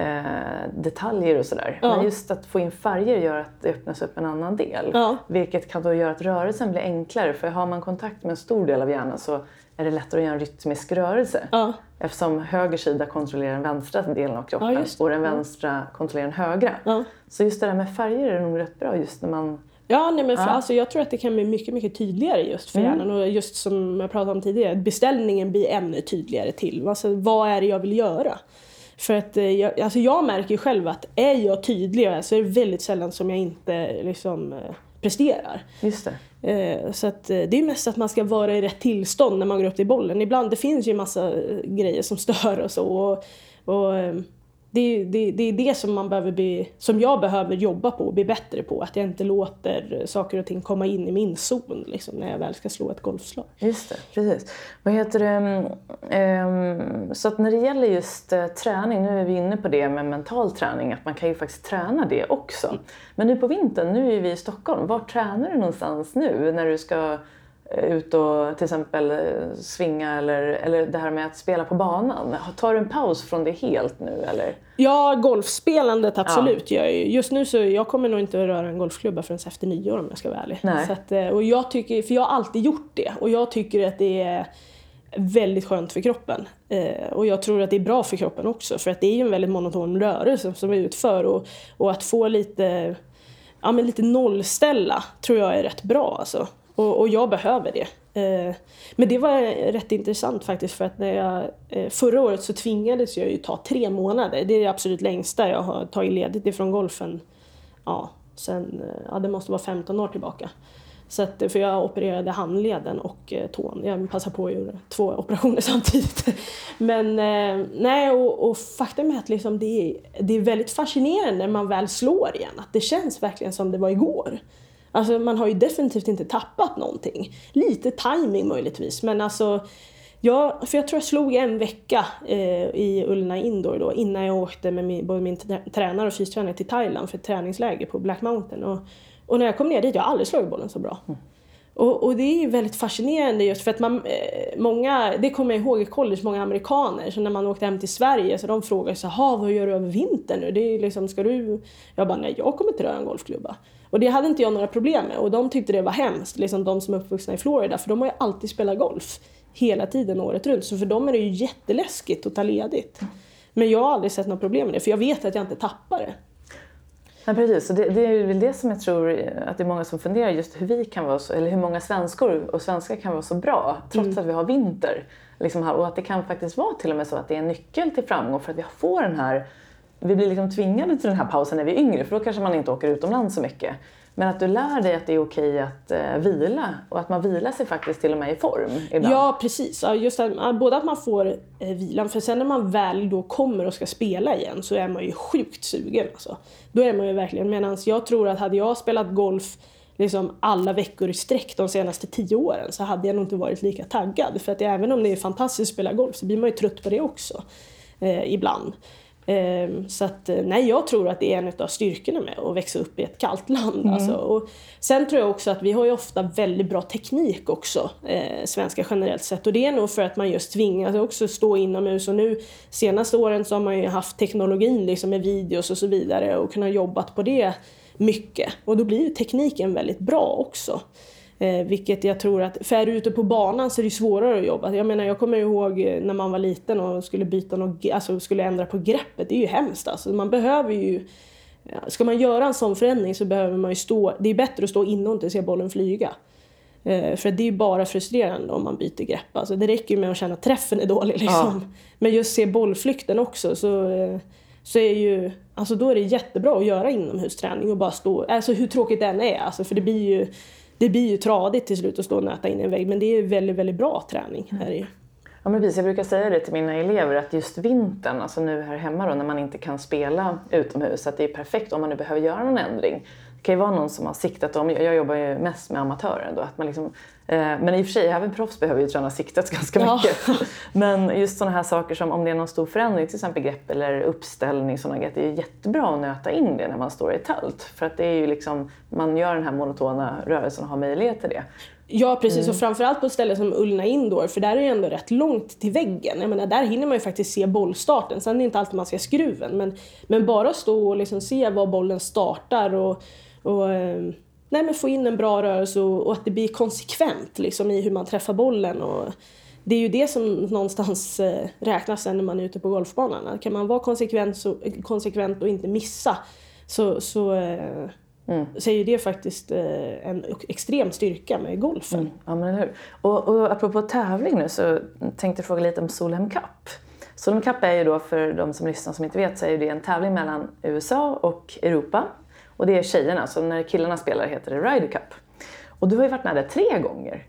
eh, detaljer och sådär. Ja. Men just att få in färger gör att det öppnas upp en annan del. Vilket kan då göra att rörelsen blir enklare. För har man kontakt med en stor del av hjärnan så är det lättare att göra en rytmisk rörelse. Eftersom höger sida kontrollerar den vänstra delen av kroppen och den vänstra kontrollerar den högra. Så just det där med färger är nog rätt bra just när man... Ja, nej, men för, Ja. Alltså, jag tror att det kan bli mycket, mycket tydligare just för Mm. hjärnan. Och just som jag pratade om tidigare, beställningen blir ännu tydligare till. Alltså, vad är det jag vill göra? För att eh, jag, alltså jag märker ju själv att är jag tydlig så är det väldigt sällan som jag inte liksom, eh, presterar. Just det. Eh, Så att det är mest att man ska vara i rätt tillstånd när man går upp till bollen. Ibland det finns ju massa grejer som stör och så. Och, och det, är- det, det är det som man behöver bli, som jag behöver jobba på och bli bättre på. Att jag inte låter saker och ting komma in i min zon liksom, när jag väl ska slå ett golfslag. Just det, precis. Vad heter det? Um, så att när det gäller just eh, träning, nu är vi inne på det med mental träning, att man kan ju faktiskt träna det också. Men nu på vintern, nu är vi i Stockholm, var tränar du någonstans nu när du ska ut och till exempel eh, svinga eller, eller det här med att spela på banan? Tar du en paus från det helt nu eller? Ja, golfspelandet absolut gör jag ju. Just nu så jag kommer nog inte att röra en golfklubba förrän efter nyår om jag ska vara ärlig. Nej. Så att, eh, och jag tycker, för jag har alltid gjort det och jag tycker att det är väldigt skönt för kroppen. Eh, och jag tror att det är bra för kroppen också för att det är ju en väldigt monoton rörelse som vi utför och, och att få lite, ja, men lite nollställa tror jag är rätt bra alltså. Och, och jag behöver det. Eh, men det var rätt intressant faktiskt för att när jag, eh, förra året så tvingades jag ju ta tre månader. Det är det absolut längsta jag har tagit ledigt ifrån golfen. Ja, sen, eh, ja det måste vara 15 år tillbaka. Så att, för jag opererade handleden och tån. Jag passade på att göra två operationer samtidigt. Men nej, och, och faktum är att liksom det, är, det är väldigt fascinerande när man väl slår igen. Att det känns verkligen som det var igår. Alltså man har ju definitivt inte tappat någonting. Lite timing möjligtvis, men alltså Ja, för jag tror jag slog en vecka eh, i Ullna Indoor då innan jag åkte med min, både min trä- tränare och fystränare till Thailand för ett träningsläger på Black Mountain. Och, och när jag kom ner dit, jag har aldrig slagit bollen så bra. Och, och det är ju väldigt fascinerande just för att man, eh, många, det kommer jag ihåg i college, många amerikaner, så när man åkte hem till Sverige så de frågade så här, vad gör du över vintern nu? Det är liksom, ska du? Jag bara, nej jag kommer inte röra en golfklubba. Och det hade inte jag några problem med och de tyckte det var hemskt, liksom de som är uppvuxna i Florida, för de har ju alltid spelat golf hela tiden året runt. Så för dem är det ju jätteläskigt att ta ledigt. Men jag har aldrig sett något problem med det, för jag vet att jag inte tappar det. Ja, precis. Så det, det är väl det som jag tror att det är många som funderar just hur vi kan vara så, eller hur många svenskor och svenskar kan vara så bra trots att vi har vinter. Liksom här, och att det kan faktiskt vara till och med så att det är en nyckel till framgång för att vi får den här, vi blir liksom tvingade till den här pausen när vi är yngre för då kanske man inte åker utomlands så mycket. Men att du lär dig att det är okej att eh, vila och att man vilar sig faktiskt till och med i form ibland. Ja, precis. Ja, Just att, både att man får eh, vilan, för sen när man väl då kommer och ska spela igen så är man ju sjukt sugen. Alltså. Då är man ju verkligen, medan jag tror att hade jag spelat golf liksom alla veckor i sträck de senaste tio åren så hade jag nog inte varit lika taggad. För att även om det är fantastiskt att spela golf så blir man ju trött på det också. Eh, ibland. Eh, så att, eh, nej, jag tror att det är en av styrkorna med att växa upp i ett kallt land. Alltså. Och sen tror jag också att vi har ju ofta väldigt bra teknik också, eh, svenskar generellt sett. Och det är nog för att man just tvingas också stå inomhus. Och nu senaste åren så har man ju haft teknologin liksom med videos och så vidare och kunnat jobbat på det mycket. Och då blir ju tekniken väldigt bra också. Eh, vilket jag tror att, för är du ute på banan så är det svårare att jobba. Jag menar jag kommer ihåg eh, när man var liten och skulle byta något, alltså skulle ändra på greppet. Det är ju hemskt alltså. Man behöver ju, ja, ska man göra en sån förändring så behöver man ju stå, det är bättre att stå inne och inte se bollen flyga. Eh, för det är ju bara frustrerande om man byter grepp. Alltså det räcker ju med att känna att träffen är dålig liksom. Men just se bollflykten också så, eh, så är ju, alltså då är det jättebra att göra inomhusträning och bara stå, alltså hur tråkigt det än är, alltså för det blir ju det blir ju tradigt till slut att stå och nöta in en vägg men det är väldigt, väldigt bra träning. Är det ju. Ja, men precis. Jag brukar säga det till mina elever att just vintern, alltså nu här hemma då, när man inte kan spela utomhus, att det är perfekt om man nu behöver göra någon ändring. Det kan ju vara någon som har siktat om, jag jobbar ju mest med amatörer då, att man liksom, men i och för sig även proffs behöver ju träna siktet ganska Ja. mycket. Men just sådana här saker som om det är någon stor förändring, till exempel grepp eller uppställning, sådana grejer, det är jättebra att nöta in det när man står i tält. För att det är ju liksom, man gör den här monotona rörelsen och har möjlighet till det. Ja precis Mm. och framförallt på ett ställe som Ullna Indoor för där är det ändå rätt långt till väggen. Jag menar, där hinner man ju faktiskt se bollstarten. Sen är det inte alltid man ser skruven men, men bara stå och liksom se var bollen startar och, och eh, nej, men få in en bra rörelse och, och att det blir konsekvent liksom, i hur man träffar bollen. Och, det är ju det som någonstans eh, räknas sen när man är ute på golfbanan. Kan man vara konsekvent, så, konsekvent och inte missa så, så, eh, så är ju det faktiskt eh, en extrem styrka med golfen. Ja, men hur. Och, och apropå tävling nu så tänkte jag fråga lite om Solheim Cup. Solheim Cup är ju då, för de som lyssnar som inte vet, så är det en tävling mellan USA och Europa. Och det är tjejerna, så när killarna spelar heter det Ryder Cup. Och du har ju varit med där tre gånger.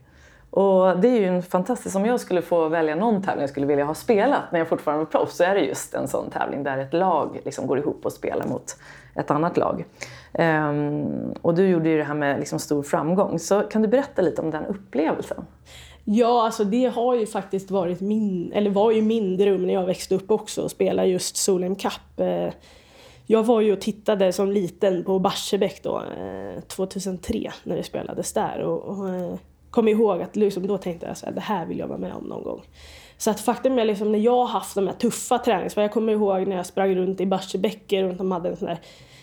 Och det är ju en fantastisk, om jag skulle få välja någon tävling jag skulle vilja ha spelat när jag fortfarande var proffs så är det just en sån tävling där ett lag liksom går ihop och spelar mot ett annat lag. Um, och du gjorde ju det här med liksom stor framgång, så kan du berätta lite om den upplevelsen? Ja, alltså det har ju faktiskt varit min, eller var ju min dröm när jag växte upp också, att spela just Solheim Cup. Eh, jag var ju och tittade som liten på Barsebäck då, eh, 2003, när det spelades där. Och, och eh, kom ihåg att liksom, då tänkte jag att det här vill jag vara med om någon gång. Så att faktum är liksom när jag har haft de här tuffa träningsvärk, jag kommer ihåg när jag sprang runt i Barsebäck, runt de hade en sån där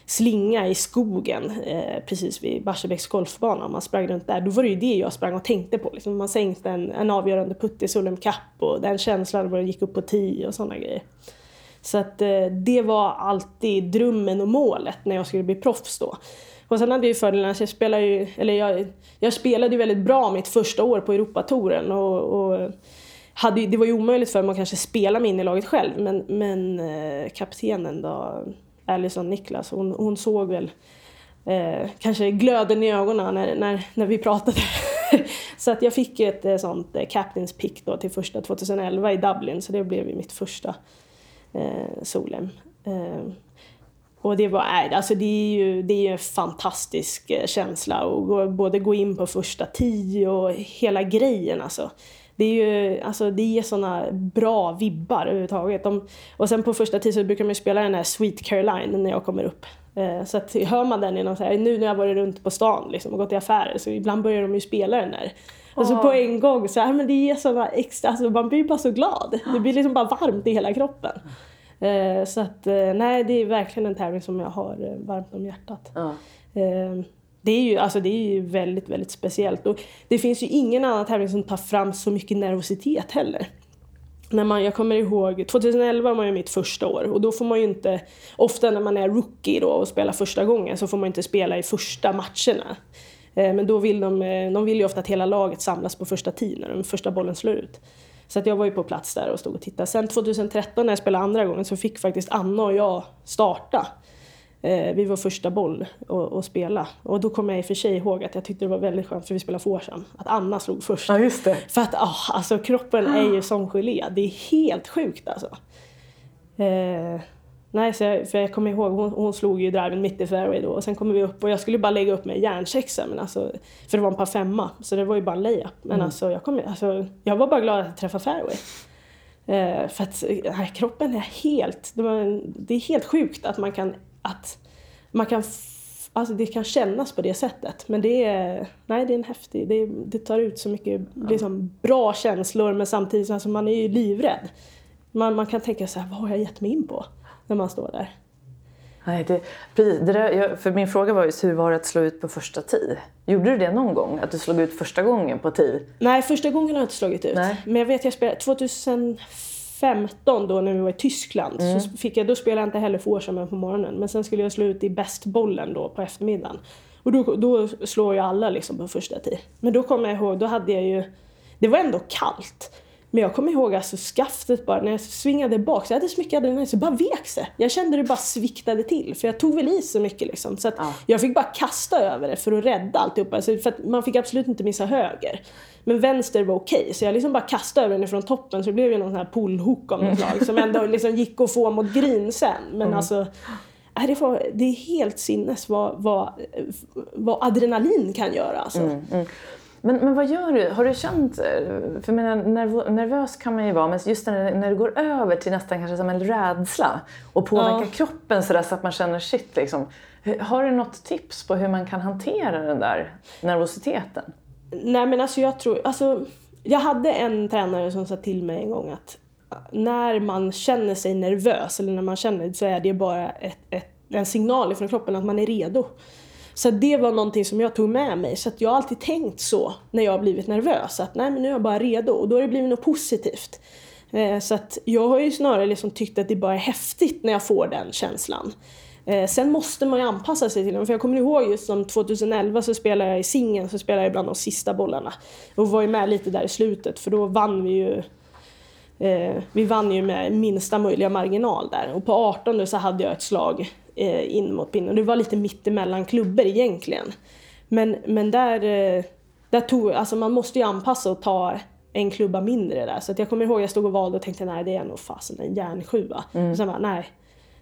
slinga i skogen eh, precis vid Barsebäcks golfbana. Man sprang runt där. Då var det ju det jag sprang och tänkte på. Liksom. Man sänkte en, en avgörande putt i Solheim Cup och den känslan var det gick upp på 10 och sådana grejer. Så att eh, det var alltid drömmen och målet när jag skulle bli proffs då. Och sen hade jag ju fördelen att jag spelade ju, eller jag, jag spelade ju väldigt bra mitt första år på Europatouren och, och hade, det var ju omöjligt för mig att kanske spela mig in i laget själv men, men eh, kaptenen då, Alison Niklas, hon, hon såg väl eh, kanske glöden i ögonen när, när, när vi pratade. så att jag fick ett eh, sånt eh, Captains pick då till första 2011 i Dublin så det blev ju mitt första eh, Solheim. Eh, och det var, alltså det är ju det är ju en fantastisk eh, känsla att gå, både gå in på första tio och hela grejen alltså. Det är ju, alltså det ger såna bra vibbar överhuvudtaget. De, och sen på första tio så brukar man ju spela den här Sweet Caroline när jag kommer upp. Eh, så att hör man den i någon så här, nu när jag varit runt på stan liksom, och gått i affärer så ibland börjar de ju spela den där. Och så på en gång så här, men det ger såna extra, alltså man blir bara så glad. Det blir liksom bara varmt i hela kroppen. Eh, så att eh, nej, det är verkligen en tävling som jag har eh, varmt om hjärtat. Eh, det är, ju, alltså det är ju väldigt, väldigt speciellt. Och det finns ju ingen annan tävling som tar fram så mycket nervositet heller. När man, jag kommer ihåg, 2011 var ju mitt första år och då får man ju inte, ofta när man är rookie då och spelar första gången så får man inte spela i första matcherna. Eh, Men då vill de, eh, de vill ju ofta att hela laget samlas på första tee när den första bollen slår ut. Så att jag var ju på plats där och stod och tittade. Sen 2013 när jag spelade andra gången så fick faktiskt Anna och jag starta. Eh, vi var första boll och, och spela. Och då kommer jag i och för sig ihåg att jag tyckte det var väldigt skönt för vi spelade foursome. Att Anna slog först. ja, just det. För att ah, alltså, kroppen är ju som gelé. Det är helt sjukt alltså. Eh, nej, så jag, för jag kommer ihåg, hon, hon slog ju driven mitt i fairway då och sen kommer vi upp och jag skulle bara lägga upp med järnsexa men alltså, för det var en par femma så det var ju bara en layup. Men alltså, jag, kom, alltså, jag var bara glad att jag träffade fairway. Eh, för att nej, kroppen är helt, det, var, det är helt sjukt att man kan, att man kan Alltså det kan kännas på det sättet. Men det är, nej, det är en häftig, det, det tar ut så mycket liksom, bra känslor men samtidigt alltså, man är ju livrädd. Man, man kan tänka så här, vad har jag gett mig in på? När man står där. Nej, det, precis, det där, jag, för min fråga var just hur var det att slå ut på första tee? Gjorde du det någon gång? Att du slog ut första gången på tee? Nej, första gången har jag inte slagit ut. Nej. Men jag vet jag spelade 2015 då när vi var i Tyskland. Så fick jag, då spelade jag inte heller foursome på morgonen. Men sen skulle jag slå ut i bästbollen då på eftermiddagen. Och då, då slår ju alla liksom på första tee. Men då kommer jag ihåg, då hade jag ju... Det var ändå kallt. Men jag kommer ihåg alltså skaftet bara, när jag svingade bak så jag hade så mycket adrenalin så bara vek sig. Jag kände det bara sviktade till för jag tog väl i så mycket liksom. Så Ja. jag fick bara kasta över det för att rädda alltihopa. Alltså för man fick absolut inte missa höger. Men vänster var okej så jag liksom bara kastade över den från toppen så det blev ju någon sån här pullhook av något slag som ändå liksom gick att få mot green sen. Men alltså det, var, det är helt sinnes vad, vad, vad adrenalin kan göra. Alltså. Mm, mm. Men, men vad gör du? Har du känt, för jag menar, nerv, nervös kan man ju vara, men just när, när det går över till nästan kanske som en rädsla och påverkar ja. kroppen sådär så att man känner shit liksom. Har du något tips på hur man kan hantera den där nervositeten? Nej men alltså jag tror, alltså jag hade en tränare som sa till mig en gång att när man känner sig nervös eller när man känner så är det bara ett, ett, en signal från kroppen att man är redo. Så det var någonting som jag tog med mig. Så jag har alltid tänkt så när jag har blivit nervös. Att nej men nu är jag bara redo. Och då har det blivit något positivt. Eh, så att jag har ju snarare liksom tyckt att det bara är häftigt när jag får den känslan. Eh, sen måste man ju anpassa sig till den. För jag kommer ihåg just som 2011 så spelade jag i singeln, så spelade jag bland de sista bollarna. Och var ju med lite där i slutet för då vann vi ju eh, vi vann ju med minsta möjliga marginal där. Och på 18 så hade jag ett slag eh, in mot pinnen. Det var lite mittemellan klubbor egentligen. Men, men där, eh, där tog, alltså man måste ju anpassa och ta en klubba mindre där. Så att jag kommer ihåg att jag stod och valde och tänkte nej det är nog fasen en järnsjua. Mm. Och sen bara nej.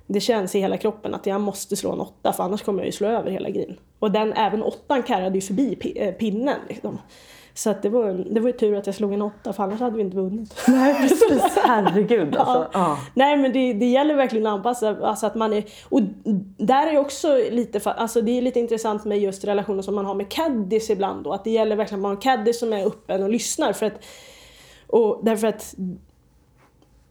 Det känns i hela kroppen att jag måste slå en åtta för annars kommer jag ju slå över hela green. Och den, även åttan karrade ju förbi eh, pinnen. Liksom. Så att det, var, det var ju tur att jag slog en åtta för annars hade vi inte vunnit. Nej precis, herregud alltså. Ja. Ja. Nej men det, det gäller verkligen att anpassa, alltså att man är, och där är också lite, alltså det är lite intressant med just relationer som man har med caddies ibland då, att det gäller verkligen att man har en caddie som är öppen och lyssnar för att, och därför att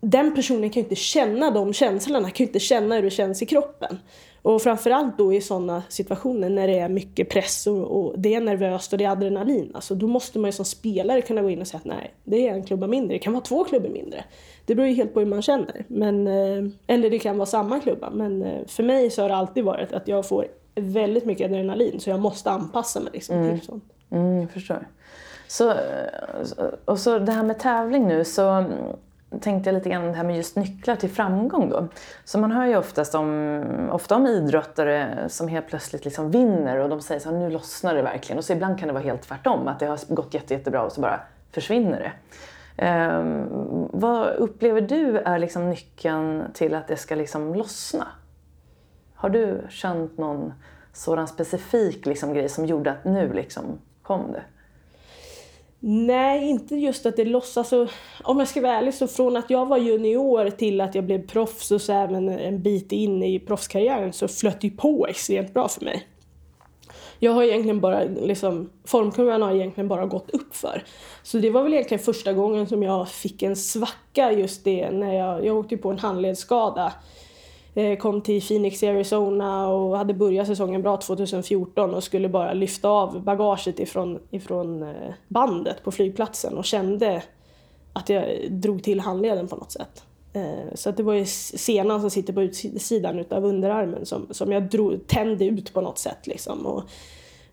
den personen kan ju inte känna de känslorna, kan ju inte känna hur det känns i kroppen. Och framförallt då i sådana situationer när det är mycket press och, och, det är nervöst och det är adrenalin. Alltså då måste man ju som spelare kunna gå in och säga att nej, det är en klubba mindre. Det kan vara två klubbor mindre. Det beror ju helt på hur man känner. Men, eh, eller det kan vara samma klubba. Men eh, för mig så har det alltid varit att jag får väldigt mycket adrenalin så jag måste anpassa mig liksom mm. till sånt. Mm, jag förstår. Så, och så det här med tävling nu så tänkte jag lite grann det här med just nycklar till framgång då. Så man hör ju oftast om, ofta om idrottare som helt plötsligt liksom vinner och de säger så här, nu lossnar det verkligen. Och så ibland kan det vara helt tvärtom, att det har gått jätte, jättebra och så bara försvinner det. Um, vad upplever du är liksom nyckeln till att det ska liksom lossna? Har du känt någon sådan specifik liksom grej som gjorde att nu liksom kom det? Nej, inte just att det låtsas. Alltså, om jag ska vara ärlig så från att jag var junior till att jag blev proffs och så även en bit in i proffskarriären så flöt det på extremt bra för mig. Jag har egentligen bara, liksom, formkurvan har egentligen bara gått upp för. Så det var väl egentligen första gången som jag fick en svacka just det när jag, jag åkte på en handledsskada Eh, Eh, kom till Phoenix i Arizona och hade börjat säsongen bra 2014 och skulle bara lyfta av bagaget ifrån, ifrån eh, bandet på flygplatsen och kände att jag drog till handleden på något sätt. Eh, så att det var ju senan som sitter på utsidan av underarmen som, som jag drog, tände ut på något sätt. Liksom. Och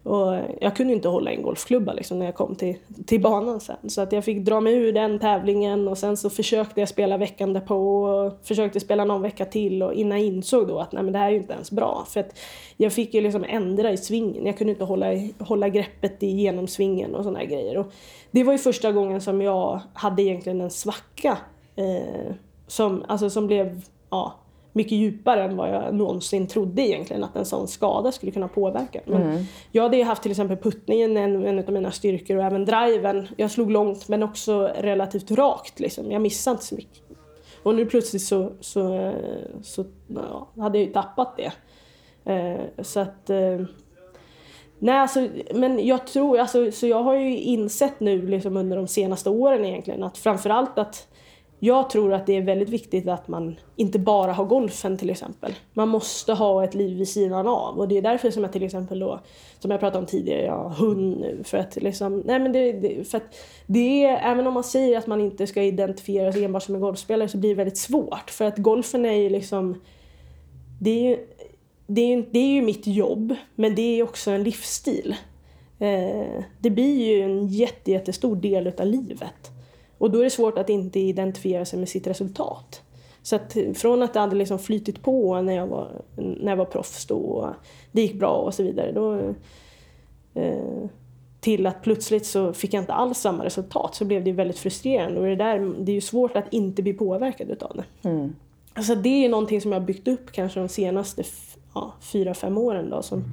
och jag kunde inte hålla en golfklubba liksom när jag kom till, till banan sen. Så att jag fick dra mig ur den tävlingen och sen så försökte jag spela veckan därpå och försökte spela någon vecka till och innan jag insåg då att nej men det här är ju inte ens bra. För att jag fick ju liksom ändra i svingen. Jag kunde inte hålla, hålla greppet i genomsvingen och sådana grejer. Och det var ju första gången som jag hade egentligen en svacka eh, som, alltså som blev ja, mycket djupare än vad jag någonsin trodde egentligen att en sån skada skulle kunna påverka. Men mm. Jag hade haft till exempel puttningen, en, en av mina styrkor, och även driven. Jag slog långt men också relativt rakt. Liksom. Jag missade inte så mycket. Och nu plötsligt så, så, så ja, hade jag ju tappat det. Eh, så att... Eh, nej, alltså, men jag tror, alltså, så jag har ju insett nu liksom under de senaste åren egentligen att framförallt att jag tror att det är väldigt viktigt att man inte bara har golfen till exempel. Man måste ha ett liv vid sidan av och det är därför som jag till exempel då, som jag pratade om tidigare, jag har hund nu. För att liksom, nej men det, det, för att det är, även om man säger att man inte ska identifiera sig enbart som en golfspelare så blir det väldigt svårt. För att golfen är ju liksom, det är ju, det är, det är ju mitt jobb men det är också en livsstil. Eh, det blir ju en jätte, jättestor del utav livet. Och då är det svårt att inte identifiera sig med sitt resultat. Så att från att det hade liksom flytit på när jag var, när jag var proffs då, och det gick bra och så vidare. Då, eh, till att plötsligt så fick jag inte alls samma resultat så blev det väldigt frustrerande. Och det, där, det är ju svårt att inte bli påverkad utav det. Mm. Alltså det är någonting som jag har byggt upp kanske de senaste ja, fyra, fem åren då. Som,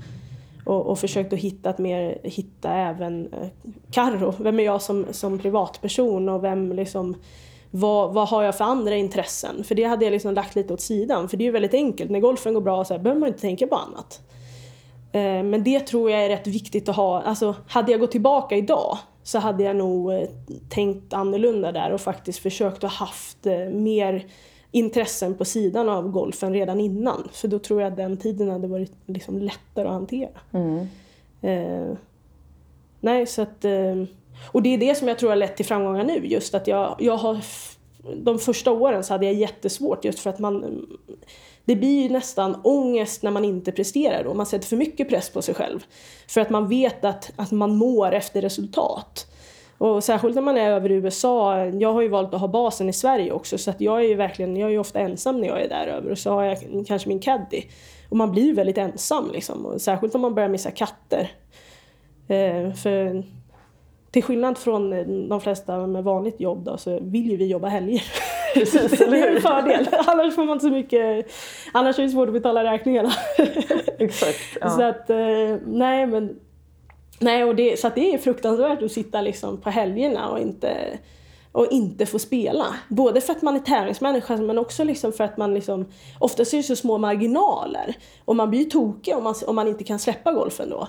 och, och försökt att hitta, ett mer, hitta även eh, Karro. Vem är jag som, som privatperson och vem liksom vad, vad har jag för andra intressen? För det hade jag liksom lagt lite åt sidan. För det är ju väldigt enkelt, när golfen går bra så här, behöver man inte tänka på annat. Eh, men det tror jag är rätt viktigt att ha. Alltså, hade jag gått tillbaka idag så hade jag nog eh, tänkt annorlunda där och faktiskt försökt att haft eh, mer intressen på sidan av golfen redan innan. För då tror jag att den tiden hade varit liksom lättare att hantera. Mm. Eh, nej, så att... Eh, och det är det som jag tror har lett till framgångar nu. Just att jag, jag har... De första åren så hade jag jättesvårt just för att man... Det blir ju nästan ångest när man inte presterar då. Man sätter för mycket press på sig själv. För att man vet att, att man mår efter resultat. Och särskilt när man är över i USA. Jag har ju valt att ha basen i Sverige också så att jag är ju verkligen, jag är ju ofta ensam när jag är där över och så har jag kanske min caddy. Och man blir ju väldigt ensam liksom. Och särskilt om man börjar missa katter. Eh, för till skillnad från de flesta med vanligt jobb då, så vill ju vi jobba helger. Precis, det är en fördel. Annars får man inte så mycket, annars är det svårt att betala räkningarna. Exakt. Ja. Så att, eh, nej men Nej, och det, så det är fruktansvärt att sitta liksom på helgerna och inte, och inte få spela. Både för att man är tävlingsmänniska men också liksom för att man liksom, oftast är det så små marginaler. Och man blir ju tokig om man, om man inte kan släppa golfen då.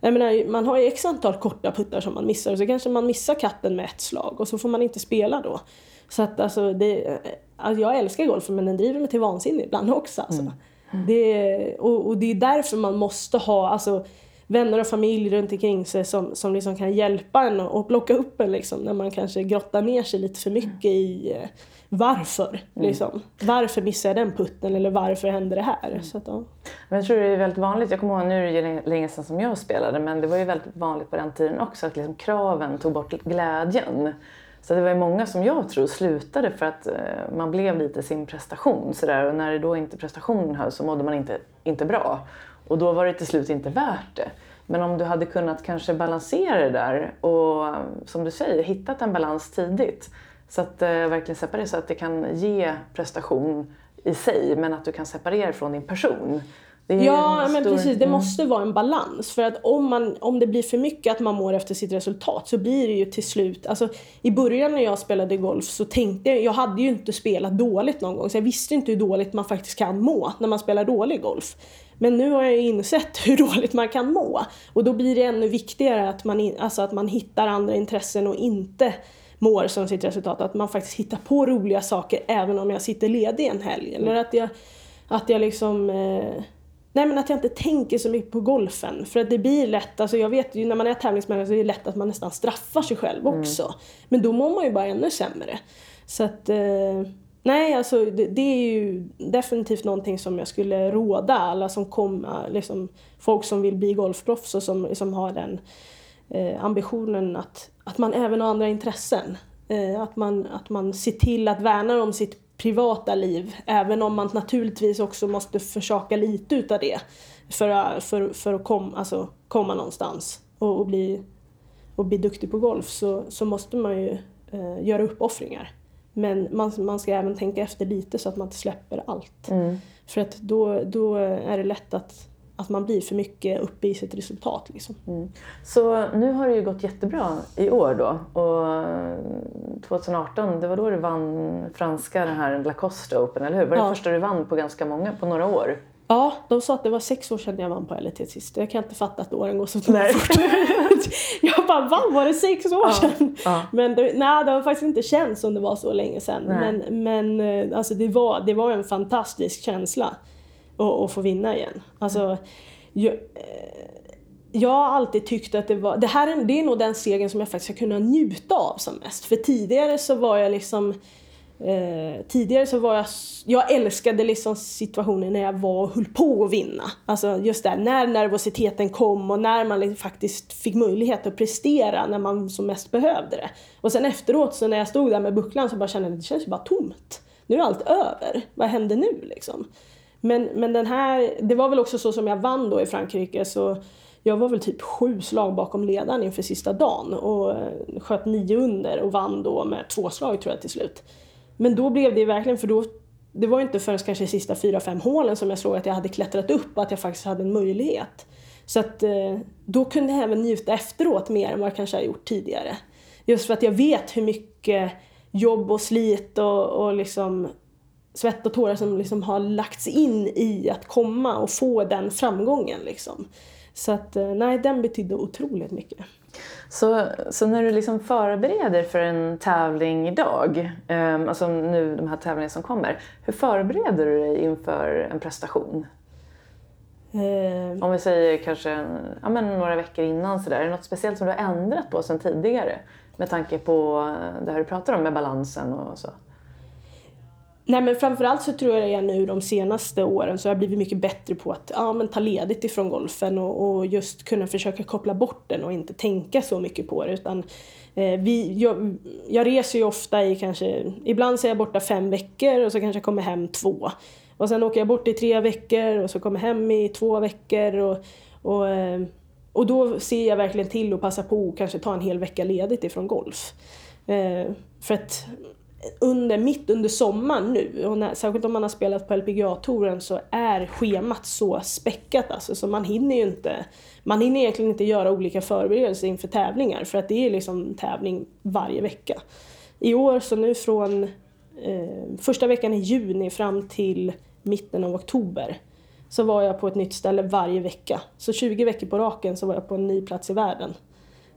Jag menar, man har ju x antal korta puttar som man missar och så kanske man missar katten med ett slag och så får man inte spela då. Så att alltså, det, alltså jag älskar golfen men den driver mig till vansinne ibland också. Alltså. Mm. Det, och, och, det är därför man måste ha, alltså vänner och familj runt omkring sig som, som liksom kan hjälpa en och plocka upp en liksom, när man kanske grottar ner sig lite för mycket i eh, varför. Mm. Liksom. Varför missade jag den putten eller varför hände det här? Mm. Så att, ja. men jag tror det är väldigt vanligt, jag kommer ihåg, nu är det länge sedan som jag spelade, men det var ju väldigt vanligt på den tiden också att liksom kraven tog bort glädjen. Så det var ju många som jag tror slutade för att eh, man blev lite sin prestation sådär och när det då inte prestationen höll så mådde man inte, inte bra. Och då var det till slut inte värt det. Men om du hade kunnat kanske balansera det där och som du säger, hittat en balans tidigt. Så att eh, verkligen separera så att det kan ge prestation i sig men att du kan separera från din person. Ja, men precis. Det mm. måste vara en balans. För att om, man, om det blir för mycket att man mår efter sitt resultat så blir det ju till slut... Alltså, I början när jag spelade golf så tänkte jag... Jag hade ju inte spelat dåligt någon gång så jag visste inte hur dåligt man faktiskt kan må när man spelar dålig golf. Men nu har jag insett hur dåligt man kan må. Och då blir det ännu viktigare att man, alltså att man hittar andra intressen och inte mår som sitt resultat. Att man faktiskt hittar på roliga saker även om jag sitter ledig en helg. Eller att jag, att jag liksom... Eh, nej men att jag inte tänker så mycket på golfen. För att det blir lätt, alltså jag vet ju när man är tävlingsmänniska så är det lätt att man nästan straffar sig själv mm. också. Mm. Men då mår man ju bara ännu sämre. Så att... Eh, Nej, alltså det, det, är ju definitivt någonting som jag skulle råda alla som kommer, liksom, folk som vill bli golfproffs och som som har den eh, ambitionen att, att man även har andra intressen. Eh, att, man, att man ser till att värna om sitt privata liv, även om man naturligtvis också måste försaka lite utav det för, för, för att kom, alltså, komma någonstans och, och, bli, och bli duktig på golf så, så måste man ju eh, göra uppoffringar. Men man, man ska även tänka efter lite så att man inte släpper allt. Mm. För att då, då är det lätt att, att man blir för mycket uppe i sitt resultat. Liksom. Mm. Så nu har det ju gått jättebra i år då. Och 2018, det var då du vann franska den här Lacoste Open, eller hur? Var det ja. första du vann på ganska många, på några år? Ja, de sa att det var sex år sedan jag vann på LET sist. Jag kan inte fatta att åren går så fort. jag bara, va? Var det sex år ja, sedan? Ja. Men det, nej, det har faktiskt inte känts som det var så länge sedan. Nej. Men, men eh, alltså, det, var, det var en fantastisk känsla att, få vinna igen. Alltså, jag, eh, jag har alltid tyckt att det var, det här är, det är nog den segern som jag faktiskt har kunnat njuta av som mest. För tidigare så var jag liksom Eh, tidigare så var jag, jag älskade liksom situationen när jag var och höll på att vinna. Alltså just där, när nervositeten kom och när man liksom faktiskt fick möjlighet att prestera när man som mest behövde det. Och sen efteråt så när jag stod där med bucklan så bara kände jag att det känns bara tomt. Nu är allt över. Vad händer nu liksom? Men, men den här, det var väl också så som jag vann då i Frankrike så jag var väl typ sju slag bakom ledaren inför sista dagen och eh, sköt nio under och vann då med två slag tror jag till slut. Men då blev det verkligen, för då det var inte förrän kanske de sista fyra, fem hålen som jag såg att jag hade klättrat upp och att jag faktiskt hade en möjlighet. Så att eh, då kunde jag även njuta efteråt mer än vad jag kanske har gjort tidigare. Just för att jag vet hur mycket jobb och slit och, och liksom svett och tårar som liksom har lagts in i att komma och få den framgången. Liksom. Så att eh, nej, den betydde otroligt mycket. Så, så när du liksom förbereder för en tävling idag, um, alltså nu de här tävlingarna som kommer, hur förbereder du dig inför en prestation? Um, Om vi säger kanske ja, men några veckor innan sådär, är det något speciellt som du har ändrat på sedan tidigare? Med tanke på det här du pratar om med balansen och så. Nej men framförallt så tror jag nu de senaste åren så har jag blivit mycket bättre på att ja, men ta ledigt ifrån golfen och, och just kunna försöka koppla bort den och inte tänka så mycket på det. Utan, eh, vi, jag, jag, reser ju ofta i kanske, ibland så är jag borta fem veckor och så kanske jag kommer hem två. Och sen åker jag bort i tre veckor och så kommer jag hem i två veckor. Och, och, eh, och då ser jag verkligen till att passa på att kanske ta en hel vecka ledigt ifrån golf. Eh, för att under, mitt under sommaren nu, och när, särskilt om man har spelat på LPGA-touren så är schemat så späckat alltså, så man hinner ju inte, man hinner egentligen inte göra olika förberedelser inför tävlingar för att det är liksom tävling varje vecka. I år så nu från eh, första veckan i juni fram till mitten av oktober så var jag på ett nytt ställe varje vecka. Så 20 veckor på raken så var jag på en ny plats i världen.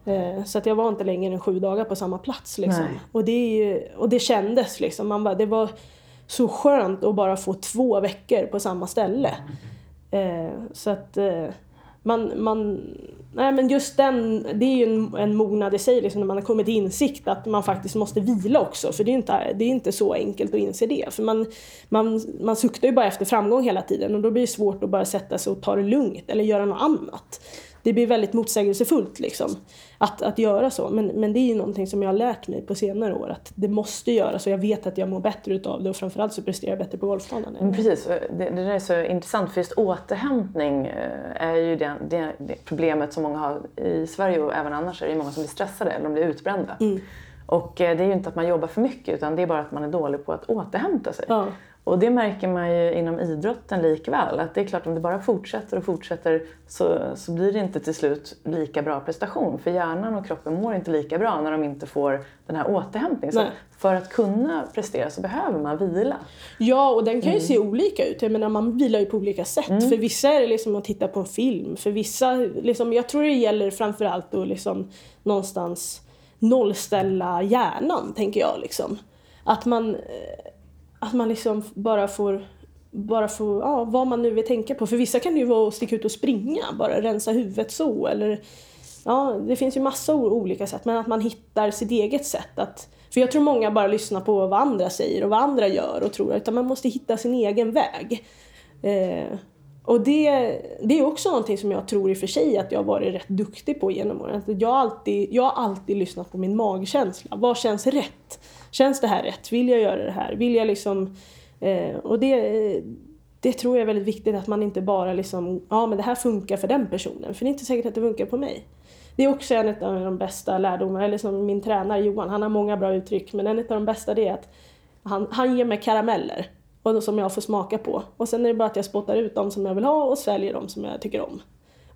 Eh, så att jag var inte längre än sju dagar på samma plats. Liksom. Och, det, och det kändes liksom. Man bara, det var så skönt att bara få två veckor på samma ställe. Eh, så att eh, man, man, nej men just den, det är ju en, en mognad i sig liksom, när man har kommit till insikt att man faktiskt måste vila också. För det är inte, det är inte så enkelt att inse det. För man, man, man suktar ju bara efter framgång hela tiden och då blir det svårt att bara sätta sig och ta det lugnt eller göra något annat det blir väldigt motsägelsefullt liksom, att, att göra så. Men, men det är ju någonting som jag har lärt mig på senare år att det måste göras och jag vet att jag mår bättre utav det och framförallt så presterar jag bättre på golfbanan. Men precis, det, det är så intressant för just återhämtning eh, är ju det, det, det, problemet som många har i Sverige och även annars är det många som blir stressade eller de blir utbrända. Mm. Och eh, det är ju inte att man jobbar för mycket utan det är bara att man är dålig på att återhämta sig. Ja. Och det märker man ju inom idrotten likväl. Att det är klart om det bara fortsätter och fortsätter så, så blir det inte till slut lika bra prestation. För hjärnan och kroppen mår inte lika bra när de inte får den här återhämtningen. Så för att kunna prestera så behöver man vila. Ja, och den kan ju mm. se olika ut. Jag menar, man vilar ju på olika sätt. Mm. För vissa är det liksom att titta på en film. För vissa, liksom, jag tror det gäller framförallt att liksom någonstans nollställa hjärnan, tänker jag. Liksom. Att man att man liksom bara får, bara får, ja vad man nu vill tänka på. För vissa kan det ju vara att sticka ut och springa, bara rensa huvudet så. Eller, ja, det finns ju massa olika sätt, men att man hittar sitt eget sätt. Att, för jag tror många bara lyssnar på vad andra säger och vad andra gör och tror att man måste hitta sin egen väg. Eh, och det, det är också någonting som jag tror i och för sig att jag har varit rätt duktig på genom åren. Jag har alltid, jag har alltid lyssnat på min magkänsla. Vad känns rätt? Känns det här rätt? Vill jag göra det här? Vill jag liksom... Eh, och det, det tror jag är väldigt viktigt att man inte bara liksom, ja men det här funkar för den personen. För det är inte säkert att det funkar på mig. Det är också en av de bästa lärdomarna, eller som min tränare Johan, han har många bra uttryck, men en av de bästa det är att han, han ger mig karameller och som jag får smaka på. Och sen är det bara att jag spottar ut dem som jag vill ha och sväljer dem som jag tycker om.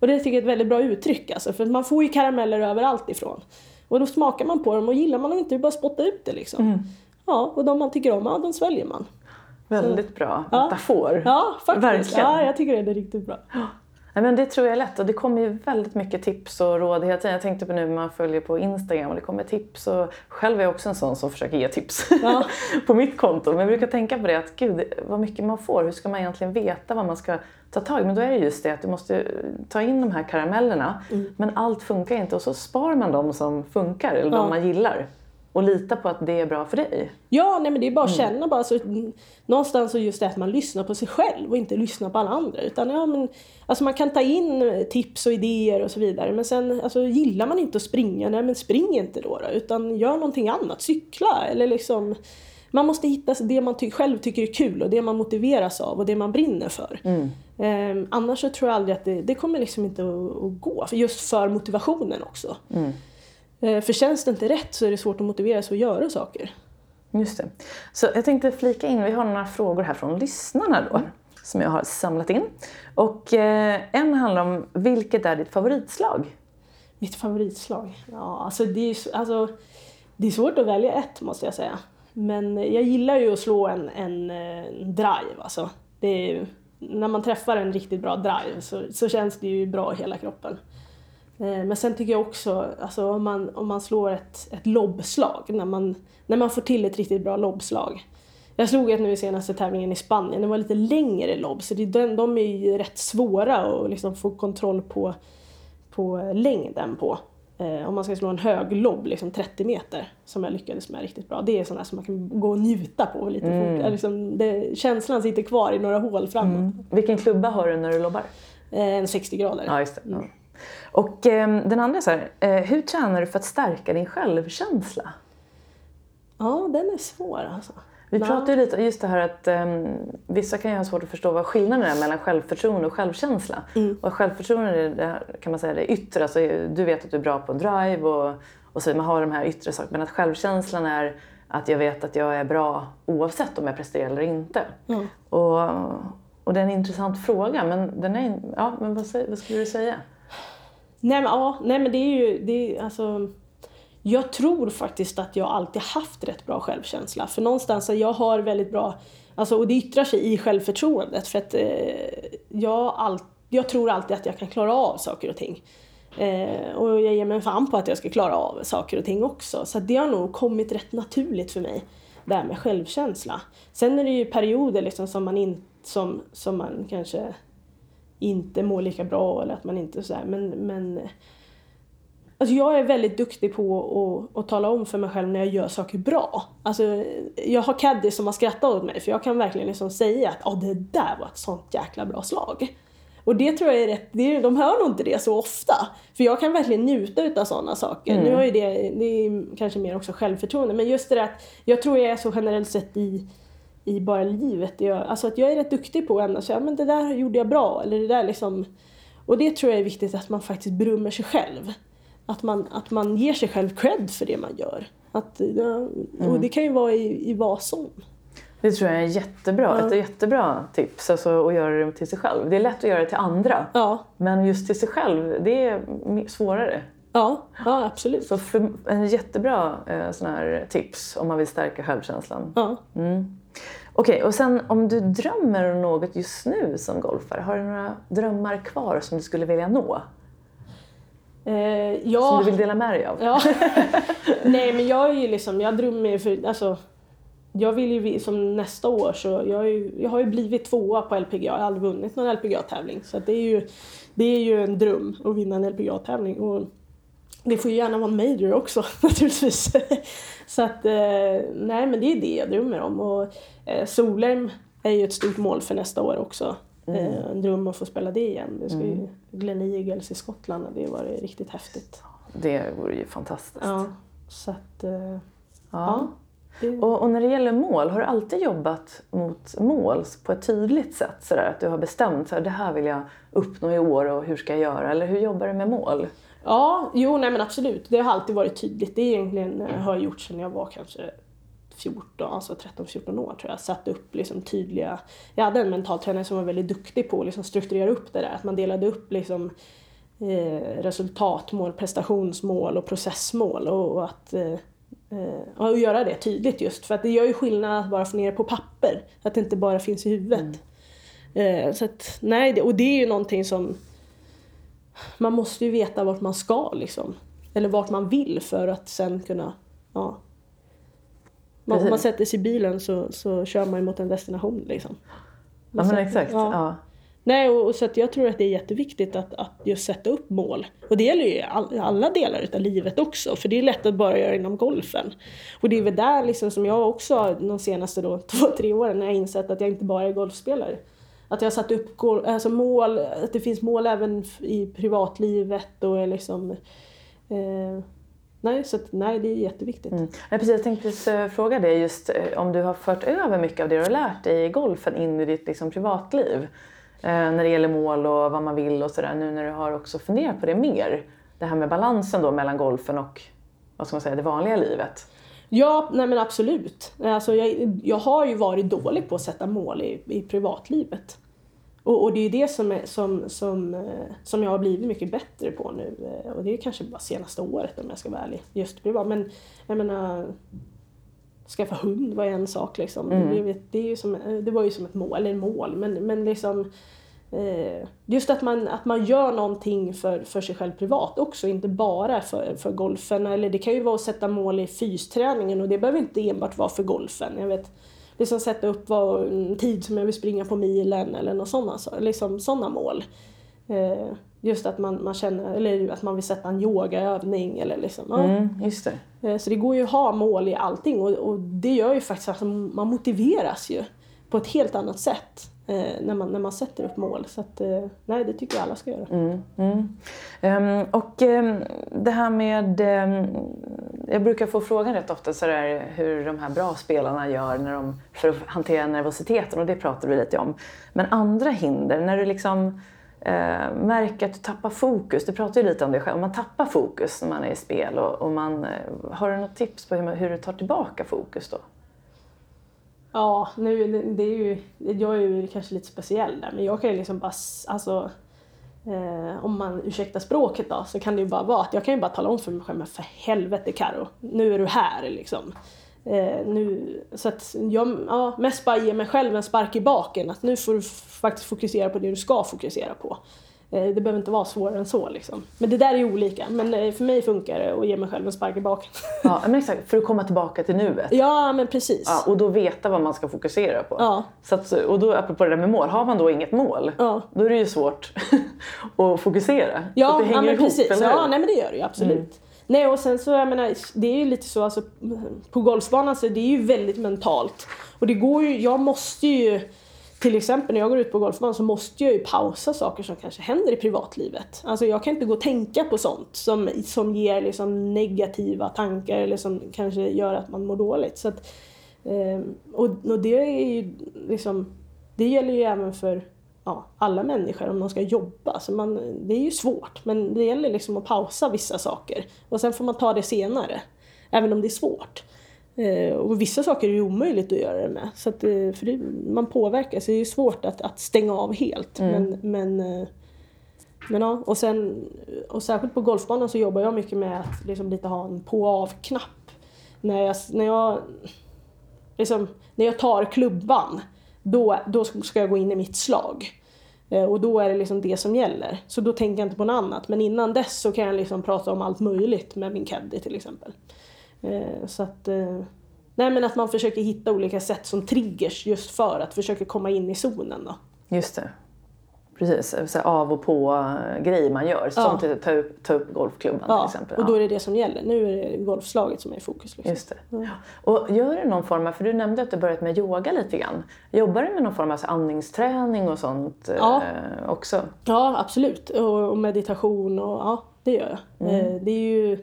Och det tycker jag är ett väldigt bra uttryck alltså, för man får ju karameller överallt ifrån. Och då smakar man på dem och gillar man dem inte, det är bara att spotta ut det liksom. Mm. Ja, och de man tycker om, ja, de sväljer man. Väldigt bra metafor. Ja, faktiskt. Verkligen. Ja, jag tycker det är riktigt bra. Nej, men det tror jag är lätt och det kommer ju väldigt mycket tips och råd hela tiden. Jag tänkte på nu när man följer på Instagram och det kommer tips och själv är jag också en sån som försöker ge tips ja. på mitt konto. Men jag brukar tänka på det att gud vad mycket man får, hur ska man egentligen veta vad man ska ta tag i? Men då är det just det att du måste ta in de här karamellerna mm. men allt funkar inte och så spar man de som funkar eller ja. de man gillar och lita på att det är bra för dig. Ja, nej men det är bara att mm. känna bara så, någonstans så just det att man lyssnar på sig själv och inte lyssnar på alla andra. Utan ja, men, alltså man kan ta in tips och idéer och så vidare men sen alltså, gillar man inte att springa, nej men spring inte då, då utan gör någonting annat, cykla eller liksom man måste hitta det man ty själv tycker är kul och det man motiveras av och det man brinner för. Mm. Eh, annars så tror jag aldrig att det, det kommer liksom inte att, att gå, för just för motivationen också. Mm. Eh, för känns det inte rätt så är det svårt att motivera sig att göra saker. Just det. Så jag tänkte flika in, vi har några frågor här från lyssnarna då. Som jag har samlat in. Och eh, en handlar om, vilket är ditt favoritslag? Mitt favoritslag? Ja, alltså det är, alltså, det är svårt att välja ett måste jag säga. Men jag gillar ju att slå en, en, en drive alltså. Är, när man träffar en riktigt bra drive så, så känns det ju bra i hela kroppen. Eh, men sen tycker jag också, alltså om man, om man slår ett, ett lobbslag, när man, när man får till ett riktigt bra lobbslag. Jag slog ett nu i senaste tävlingen i Spanien, det var lite längre lobb så det, de, de är ju rätt svåra att liksom få kontroll på, på längden på. Eh, om man ska slå en hög lobb, liksom 30 meter, som jag lyckades med riktigt bra. Det är sådana som man kan gå och njuta på lite mm. fort. Liksom, det, känslan sitter kvar i några hål framåt. Mm. Vilken klubba har du när du lobbar? Eh, en 60 grader. Ja, just det. Mm. Och eh, den andra är så här, eh, hur tränar du för att stärka din självkänsla? Ja, den är svår alltså. Vi pratade ju lite om just det här att um, vissa kan ju ha svårt att förstå vad skillnaden är mellan självförtroende och självkänsla. Mm. Och självförtroende är det, kan man säga det yttre, alltså, du vet att du är bra på en drive och, och så man har de här yttre sakerna. Men att självkänslan är att jag vet att jag är bra oavsett om jag presterar eller inte. Mm. Och, och det är en intressant fråga, men, den är, ja, men vad, vad skulle du säga? Nej men, ja, nej, men det är ju, det är, alltså jag tror faktiskt att jag alltid haft rätt bra självkänsla. För någonstans, jag har väldigt bra, alltså, och det yttrar sig i självförtroendet. För att eh, jag, all, jag tror alltid att jag kan klara av saker och ting. Eh, och jag ger mig fan på att jag ska klara av saker och ting också. Så det har nog kommit rätt naturligt för mig, det här med självkänsla. Sen är det ju perioder liksom som man, inte som, som man kanske inte mår lika bra eller att man inte så här, men, men Alltså jag är väldigt duktig på att, att tala om för mig själv när jag gör saker bra. Alltså, jag har caddies som har skrattat åt mig för jag kan verkligen liksom säga att oh, det där var ett sånt jäkla bra slag. Och det tror jag är rätt, det, de hör nog inte det så ofta. För jag kan verkligen njuta av sådana saker. Mm. Nu har ju det, det är kanske mer också självförtroende, men just det där att jag tror jag är så generellt sett i, i bara livet. Jag, alltså att jag är rätt duktig på att säga, men det där gjorde jag bra. Eller det där liksom, och det tror jag är viktigt att man faktiskt berömmer sig själv att man, att man ger sig själv cred för det man gör. Att, och mm. det kan ju vara i, i vad som. Det tror jag är jättebra, ja. ett jättebra tips, alltså att göra det till sig själv. Det är lätt att göra det till andra, ja. men just till sig själv, det är svårare. Ja, ja absolut. Så för, en jättebra eh, sån här tips om man vill stärka självkänslan. Ja. Mm. Okej, okay, och sen om du drömmer om något just nu som golfare, har du några drömmar kvar som du skulle vilja nå? Eh, ja, som du vill dela med dig av? Ja. Nej men jag är ju liksom, jag drömmer ju för, alltså jag vill ju som nästa år så, jag, ju, jag har ju blivit tvåa på LPGA, jag har aldrig vunnit någon LPGA-tävling. Så det är, ju, det är ju en dröm att vinna en LPGA-tävling. Och det får ju gärna vara en major också naturligtvis. så att, eh, nej men det är det jag drömmer om. Och eh, Solheim är ju ett stort mål för nästa år också. Mm. Eh, en dröm att få spela det igen. Det ska mm. ju Glen Eagles i Skottland det var riktigt häftigt. Det vore ju fantastiskt. Ja, så att, ja. ja det... och, och, när det gäller mål, har du alltid jobbat mot mål på ett tydligt sätt? Så att du har bestämt att det här vill jag uppnå i år och hur ska jag göra? Eller hur jobbar du med mål? Ja, jo nej men absolut. Det har alltid varit tydligt. Det egentligen, eh, har jag gjort sedan jag var kanske 14, alltså 13-14 år tror jag, satte upp liksom tydliga... Jag hade en mentaltränare som var väldigt duktig på att liksom strukturera upp det där, att man delade upp liksom, eh, resultatmål, prestationsmål och processmål och, och att eh, eh och göra det tydligt just för att det gör ju skillnad att bara få ner det på papper, att det inte bara finns i huvudet. Mm. Eh, så att, nej, det, och det är ju någonting som man måste ju veta vart man ska liksom. Eller vart man vill för att sen kunna ja, man, om man sätter sig i bilen så, så kör man mot en destination liksom. ja men exakt. Ja. ja. Nej, och, och, så att jag tror att det är jätteviktigt att, att just sätta upp mål. Och det gäller ju all, alla delar utav livet också, för det är lätt att bara göra inom golfen. Och det är väl där liksom som jag också de senaste då, två, tre åren har insett att jag inte bara är golfspelare. Att jag har satt upp alltså mål, att det finns mål även i privatlivet och är liksom eh, Nej, så att, nej, det är jätteviktigt. Mm. Ja, precis, jag tänkte eh, fråga dig just eh, om du har fört över mycket av det du har lärt dig i golfen in i ditt liksom, privatliv. Eh, när det gäller mål och vad man vill och sådär. Nu när du har också funderat på det mer. Det här med balansen då mellan golfen och vad ska man säga, det vanliga livet. Ja, nej men absolut. Alltså jag, jag har ju varit dålig på att sätta mål i, i privatlivet. Och, och det är ju det som, är, som, som, eh, som jag har blivit mycket bättre på nu. Eh, och det är kanske bara senaste året om jag ska vara ärlig. Just privat. Men jag menar, skaffa hund var en sak liksom. Mm. Det, det, är ju som, det var ju som ett mål, eller mål, men, men liksom eh, Just att man, att man gör någonting för, för sig själv privat också, inte bara för, för golfen. Eller det kan ju vara att sätta mål i fysträningen och det behöver inte enbart vara för golfen. Jag vet, liksom sätta upp vad, en tid som jag vill springa på milen eller något sådana, liksom sådana mål. Eh, just att man, man känner, eller att man vill sätta en yogaövning eller liksom. Ja. Mm, just det. Eh, så det går ju att ha mål i allting och, och det gör ju faktiskt att man motiveras ju på ett helt annat sätt eh, Eh, när, man, när man sätter upp mål. Så att, eh, nej, det tycker jag alla ska göra. Mm, mm. Um, och um, det här med... Um, jag brukar få frågan rätt ofta sådär, hur de här bra spelarna gör när de, för att hantera nervositeten och det pratar vi lite om. Men andra hinder, när du liksom eh, märker att du tappar fokus. Du pratar ju lite om det själv. Man tappar fokus när man är i spel. Och, och man, eh, har du något tips på hur, man, hur du tar tillbaka fokus då? Ja, nu, det är ju, jag är ju kanske lite speciell där men jag kan ju liksom bara, alltså eh, om man ursäktar språket då, så kan det ju bara vara att jag kan ju bara tala om för mig själv, men för helvete Karo, nu är du här liksom. Eh, nu, så att jag ja, mest bara ger mig själv en spark i baken, att nu får du faktiskt fokusera på det du ska fokusera på. Eh, det behöver inte vara svårare än så liksom. Men det där är olika. Men eh, för mig funkar det att ge mig själv en spark i baken. Ja, men exakt. För att komma tillbaka till nuet. Ja, men precis. Ja, och då veta vad man ska fokusera på. Ja. Så att, och då, apropå det där med mål, har man då inget mål, ja. då är det ju svårt att fokusera. Ja, så det hänger ja men ihop, precis. Ja, nej men det gör det ju absolut. Mm. Nej och sen så, jag menar, det är ju lite så alltså på golfbanan så det är ju väldigt mentalt. Och det går ju, jag måste ju till exempel när jag går ut på golfbanan så måste jag ju pausa saker som kanske händer i privatlivet. Alltså jag kan inte gå och tänka på sånt som, som ger liksom negativa tankar eller som kanske gör att man mår dåligt. Så att, eh, och, och det är ju liksom, det gäller ju även för ja, alla människor om de ska jobba. Så man, det är ju svårt men det gäller liksom att pausa vissa saker och sen får man ta det senare. Även om det är svårt. Eh, och vissa saker är ju omöjligt att göra det med. Så att, eh, för det, man påverkas, det är ju svårt att, att stänga av helt. Mm. Men, men, eh, men ja, och, sen, och särskilt på golfbanan så jobbar jag mycket med att liksom lite ha en på och av-knapp. När jag, när, jag, liksom, när jag tar klubban, då, då ska jag gå in i mitt slag. Och då är det liksom det som gäller. Så då tänker jag inte på något annat. Men innan dess så kan jag liksom prata om allt möjligt med min caddy till exempel. Eh, så att, eh, nej men att man försöker hitta olika sätt som triggers just för att försöka komma in i zonen. Då. Just det. Precis, så av och på eh, grejer man gör. Ja. Som att ta upp, ta upp golfklubban ja. till exempel. och då är det det som gäller. Nu är det golfslaget som är i fokus. Liksom. Just det. Ja. Och gör du någon form av, för du nämnde att du börjat med yoga lite grann. Jobbar du med någon form av andningsträning och sånt ja. eh, också? Ja, absolut. Och, och, meditation och ja, det gör jag. Mm. Eh, det är ju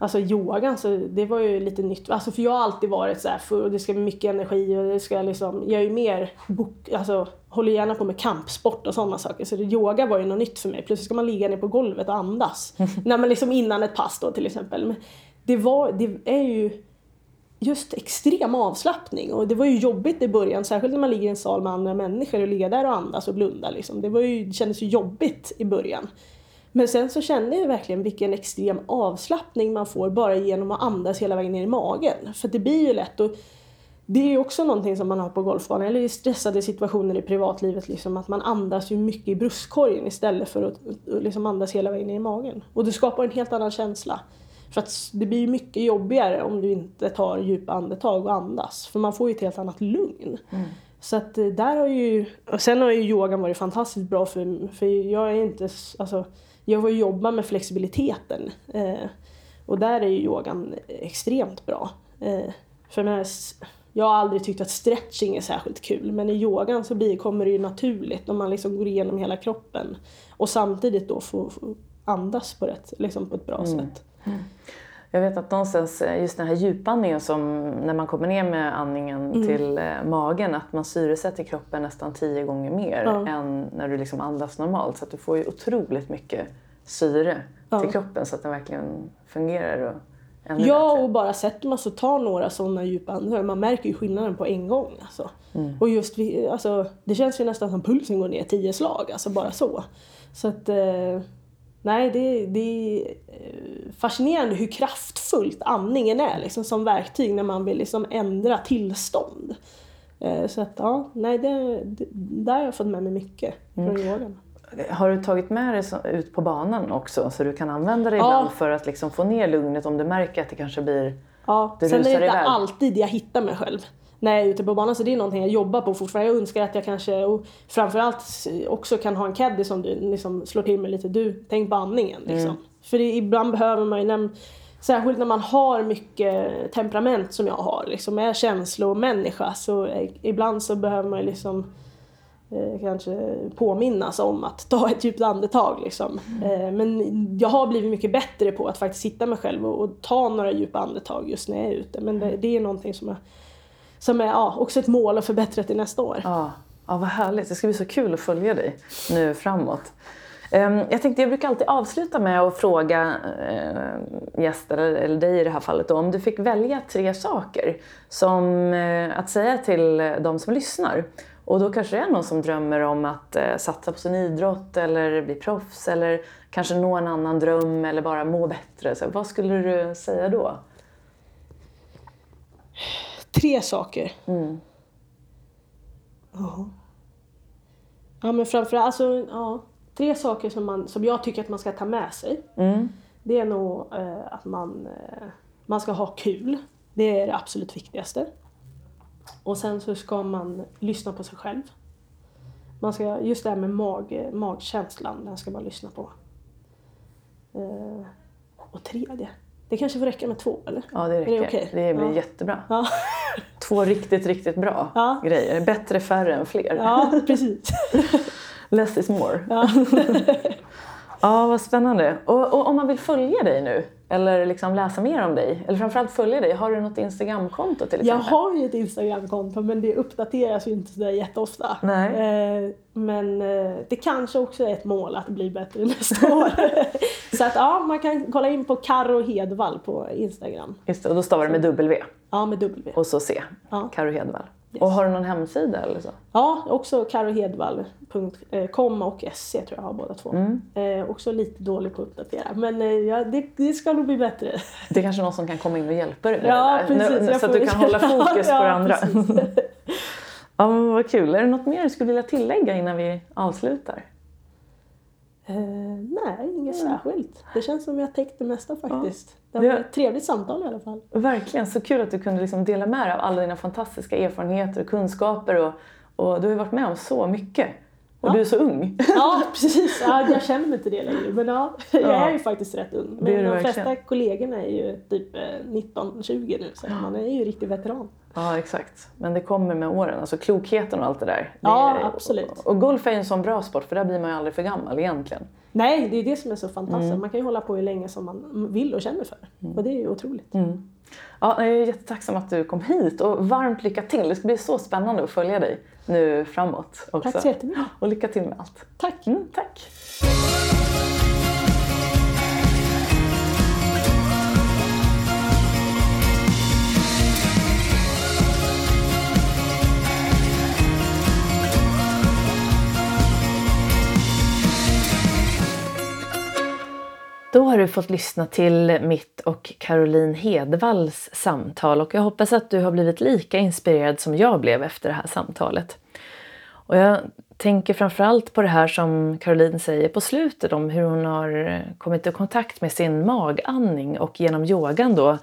Alltså yogan, så det var ju lite nytt. Alltså för jag har alltid varit så här, för det ska bli mycket energi och det ska liksom, jag är ju mer, bok, alltså håller gärna på med kampsport och sådana saker. Så yoga var ju något nytt för mig. Plötsligt ska man ligga ner på golvet och andas. När man liksom innan ett pass då till exempel. Men det, var, det är ju just extrem avslappning och det var ju jobbigt i början, särskilt när man ligger i en sal med andra människor och ligga där och andas och blunda liksom. Det, var ju, det kändes ju jobbigt i början. Men sen så kände jag verkligen vilken extrem avslappning man får bara genom att andas hela vägen ner i magen. För det blir ju lätt och det är ju också någonting som man har på golfbanan, eller i stressade situationer i privatlivet, liksom, att man andas ju mycket i bröstkorgen istället för att liksom andas hela vägen ner i magen. Och det skapar en helt annan känsla. För att det blir mycket jobbigare om du inte tar djupa andetag och andas. För man får ju ett helt annat lugn. Mm. Så att eh, där har ju... Och sen har ju yogan varit fantastiskt bra för, för jag är inte... Alltså, jag får jobba med flexibiliteten. Eh, och där är ju yogan extremt bra. Eh, för jag, jag har aldrig tyckt att stretching är särskilt kul men i yogan så blir, kommer det ju naturligt när man liksom går igenom hela kroppen och samtidigt då får, får andas på, rätt, liksom på ett bra mm. sätt. Mm. Jag vet att någonstans eh, just den här djupandningen som när man kommer ner med andningen mm. till eh, magen att man syresätter kroppen nästan tio gånger mer ja. än när du liksom andas normalt. Så att du får ju otroligt mycket syre ja. till kroppen så att den verkligen fungerar och ännu Ja, bättre. och bara sätter man sig och tar några sådana djupa andetag, man märker ju skillnaden på en gång. Alltså. Mm. Och just alltså, det känns ju nästan som pulsen går ner tio slag, alltså bara så. Så att, eh, nej det, det är eh, fascinerande hur kraftfullt andningen är liksom, som verktyg när man vill liksom ändra tillstånd. Eh, så att ja, nej det, det, där har jag fått med mig mycket från Mm. yogan. Har du tagit med dig ut på banan också så du kan använda det Ja. ibland för att liksom få ner lugnet om du märker att det kanske blir... Ja, Det sen är det inte iväg. alltid jag hittar mig själv när jag är ute på banan. Så det är någonting jag jobbar på fortfarande. Jag önskar att jag kanske, och framförallt också kan ha en caddy som du liksom slår till med lite. Du, tänk på andningen. Liksom. För det, ibland behöver man ju, när, särskilt när man har mycket temperament som jag har, liksom är känslomänniska, så ibland så behöver man ju liksom eh, kanske påminnas om att ta ett djupt andetag. Liksom. Eh, men jag har blivit mycket bättre på att faktiskt sitta mig själv och, och ta några djupa andetag just när jag är ute. Men det, det är någonting som, jag, som är ja, också ett mål att förbättra till nästa år. Ja, ja, vad härligt. Det ska bli så kul att följa dig nu framåt. Ehm, jag tänkte, jag brukar alltid avsluta med att fråga eh, gäster, eller- dig i det här fallet, då, om du fick välja tre saker som eh, att säga till de som lyssnar. Och då kanske det är någon som drömmer om att eh, satsa på sin idrott eller bli proffs eller kanske nå en annan dröm eller bara må bättre. Så vad skulle du säga då? Tre saker. Ja. Ja men framförallt, alltså, ja, tre saker som, man, som jag tycker att man ska ta med sig. Det är nog eh, att man, eh, man ska ha kul. Det är det absolut viktigaste. Och sen så ska man lyssna på sig själv. Man ska, just det här med mag, magkänslan, den ska man lyssna på. Eh, och tredje, det kanske får räcka med två eller? Ja, det Är räcker. det okej? Det blir Ja. jättebra. Ja. Två riktigt, riktigt bra Ja. grejer. Bättre färre än fler. ja, precis. Less is more. Ja. Ja, vad spännande. Och, och om man vill följa dig nu, eller liksom läsa mer om dig, eller framförallt följa dig, har du något Instagramkonto till Jag exempel? har ju ett Instagramkonto men det uppdateras ju inte sådär jätteofta. Nej. Eh, men eh, det kanske också är ett mål att bli bättre nästa år. Så att ja, man kan kolla in på Karo Hedvall på Instagram. Just det, och då stavar det med W Ja, med W. och så C. Ja. Karo Hedvall. Och har du någon hemsida eller så? Ja, också karohedvall.com och SC tror jag har båda två. Mm. Eh, också lite dålig på att uppdatera men eh, ja, det, det ska nog bli bättre. Det är kanske någon som kan komma in och hjälpa dig med Ja, det där. precis. Nu- Så att du kan hålla fokus Ja, på det andra. ja, men vad kul. Är det något mer du skulle vilja tillägga innan vi avslutar? Eh, nej, inget särskilt. Det känns som vi har täckt det mesta faktiskt. Det Det- var ett trevligt samtal i alla fall. Verkligen, så kul att du kunde liksom dela med dig av alla dina fantastiska erfarenheter och kunskaper. Och, och du har ju varit med om så mycket. Och Ja. du är så ung. Ja, precis. Ja, jag känner mig inte det längre. Men ja, jag Ja. är ju faktiskt rätt ung. Det Men de flesta verkligen. kollegorna är ju typ eh, 19-20 nu. Så man är ju riktig veteran. Ja, exakt. Men det kommer med åren. Alltså klokheten och allt det där. Det Ja, är- absolut. Och, golf är ju en sån bra sport för där blir man ju aldrig för gammal egentligen. Nej, det är det som är så fantastiskt. Mm. Man kan ju hålla på hur länge som man vill och känner för. Och det är ju otroligt. Ja, jag är jättetacksam att du kom hit och varmt lycka till. Det ska bli så spännande att följa dig nu framåt också. Tack så jättemycket. Och lycka till med allt. Tack! Mm, tack. Då har du fått lyssna till mitt och Caroline Hedvalls samtal och jag hoppas att du har blivit lika inspirerad som jag blev efter det här samtalet. Och jag tänker framförallt på det här som Caroline säger på slutet om hur hon har kommit i kontakt med sin magandning och genom yogan då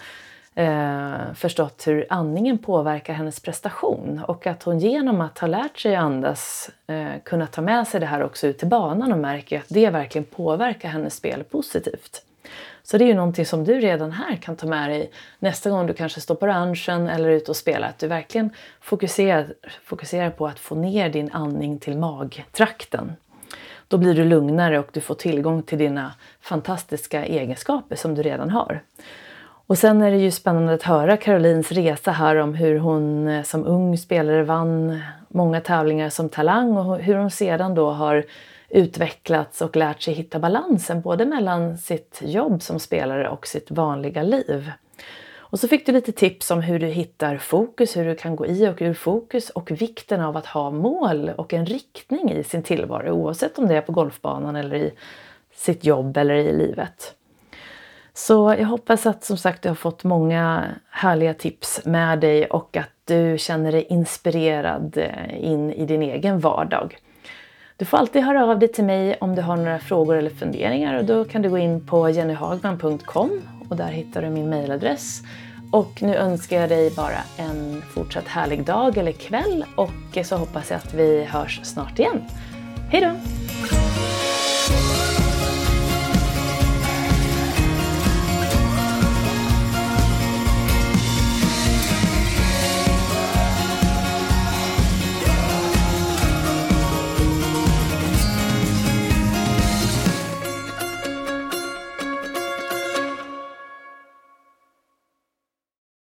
eh, förstått hur andningen påverkar hennes prestation och att hon genom att ha lärt sig andas eh, kunnat ta med sig det här också ut till banan och märker att det verkligen påverkar hennes spel positivt. Så det är ju någonting som du redan här kan ta med dig nästa gång du kanske står på ranchen eller är ute och spelar. Att du verkligen fokuserar, fokuserar på att få ner din andning till magtrakten. Då blir du lugnare och du får tillgång till dina fantastiska egenskaper som du redan har. Och sen är det ju spännande att höra Carolines resa här om hur hon eh, som ung spelare vann många tävlingar som talang och hur hon sedan då har utvecklats och lärt sig hitta balansen både mellan sitt jobb som spelare och sitt vanliga liv. Och så fick du lite tips om hur du hittar fokus, hur du kan gå i och ur fokus och vikten av att ha mål och en riktning i sin tillvaro oavsett om det är på golfbanan eller i sitt jobb eller i livet. Så jag hoppas att som sagt du har fått många härliga tips med dig och att du känner dig inspirerad eh, in i din egen vardag. Du får alltid höra av dig till mig om du har några frågor eller funderingar och då kan du gå in på jennyhagman.com och där hittar du min mejladress. Och nu önskar jag dig bara en fortsatt härlig dag eller kväll och så hoppas jag att vi hörs snart igen. Hej då!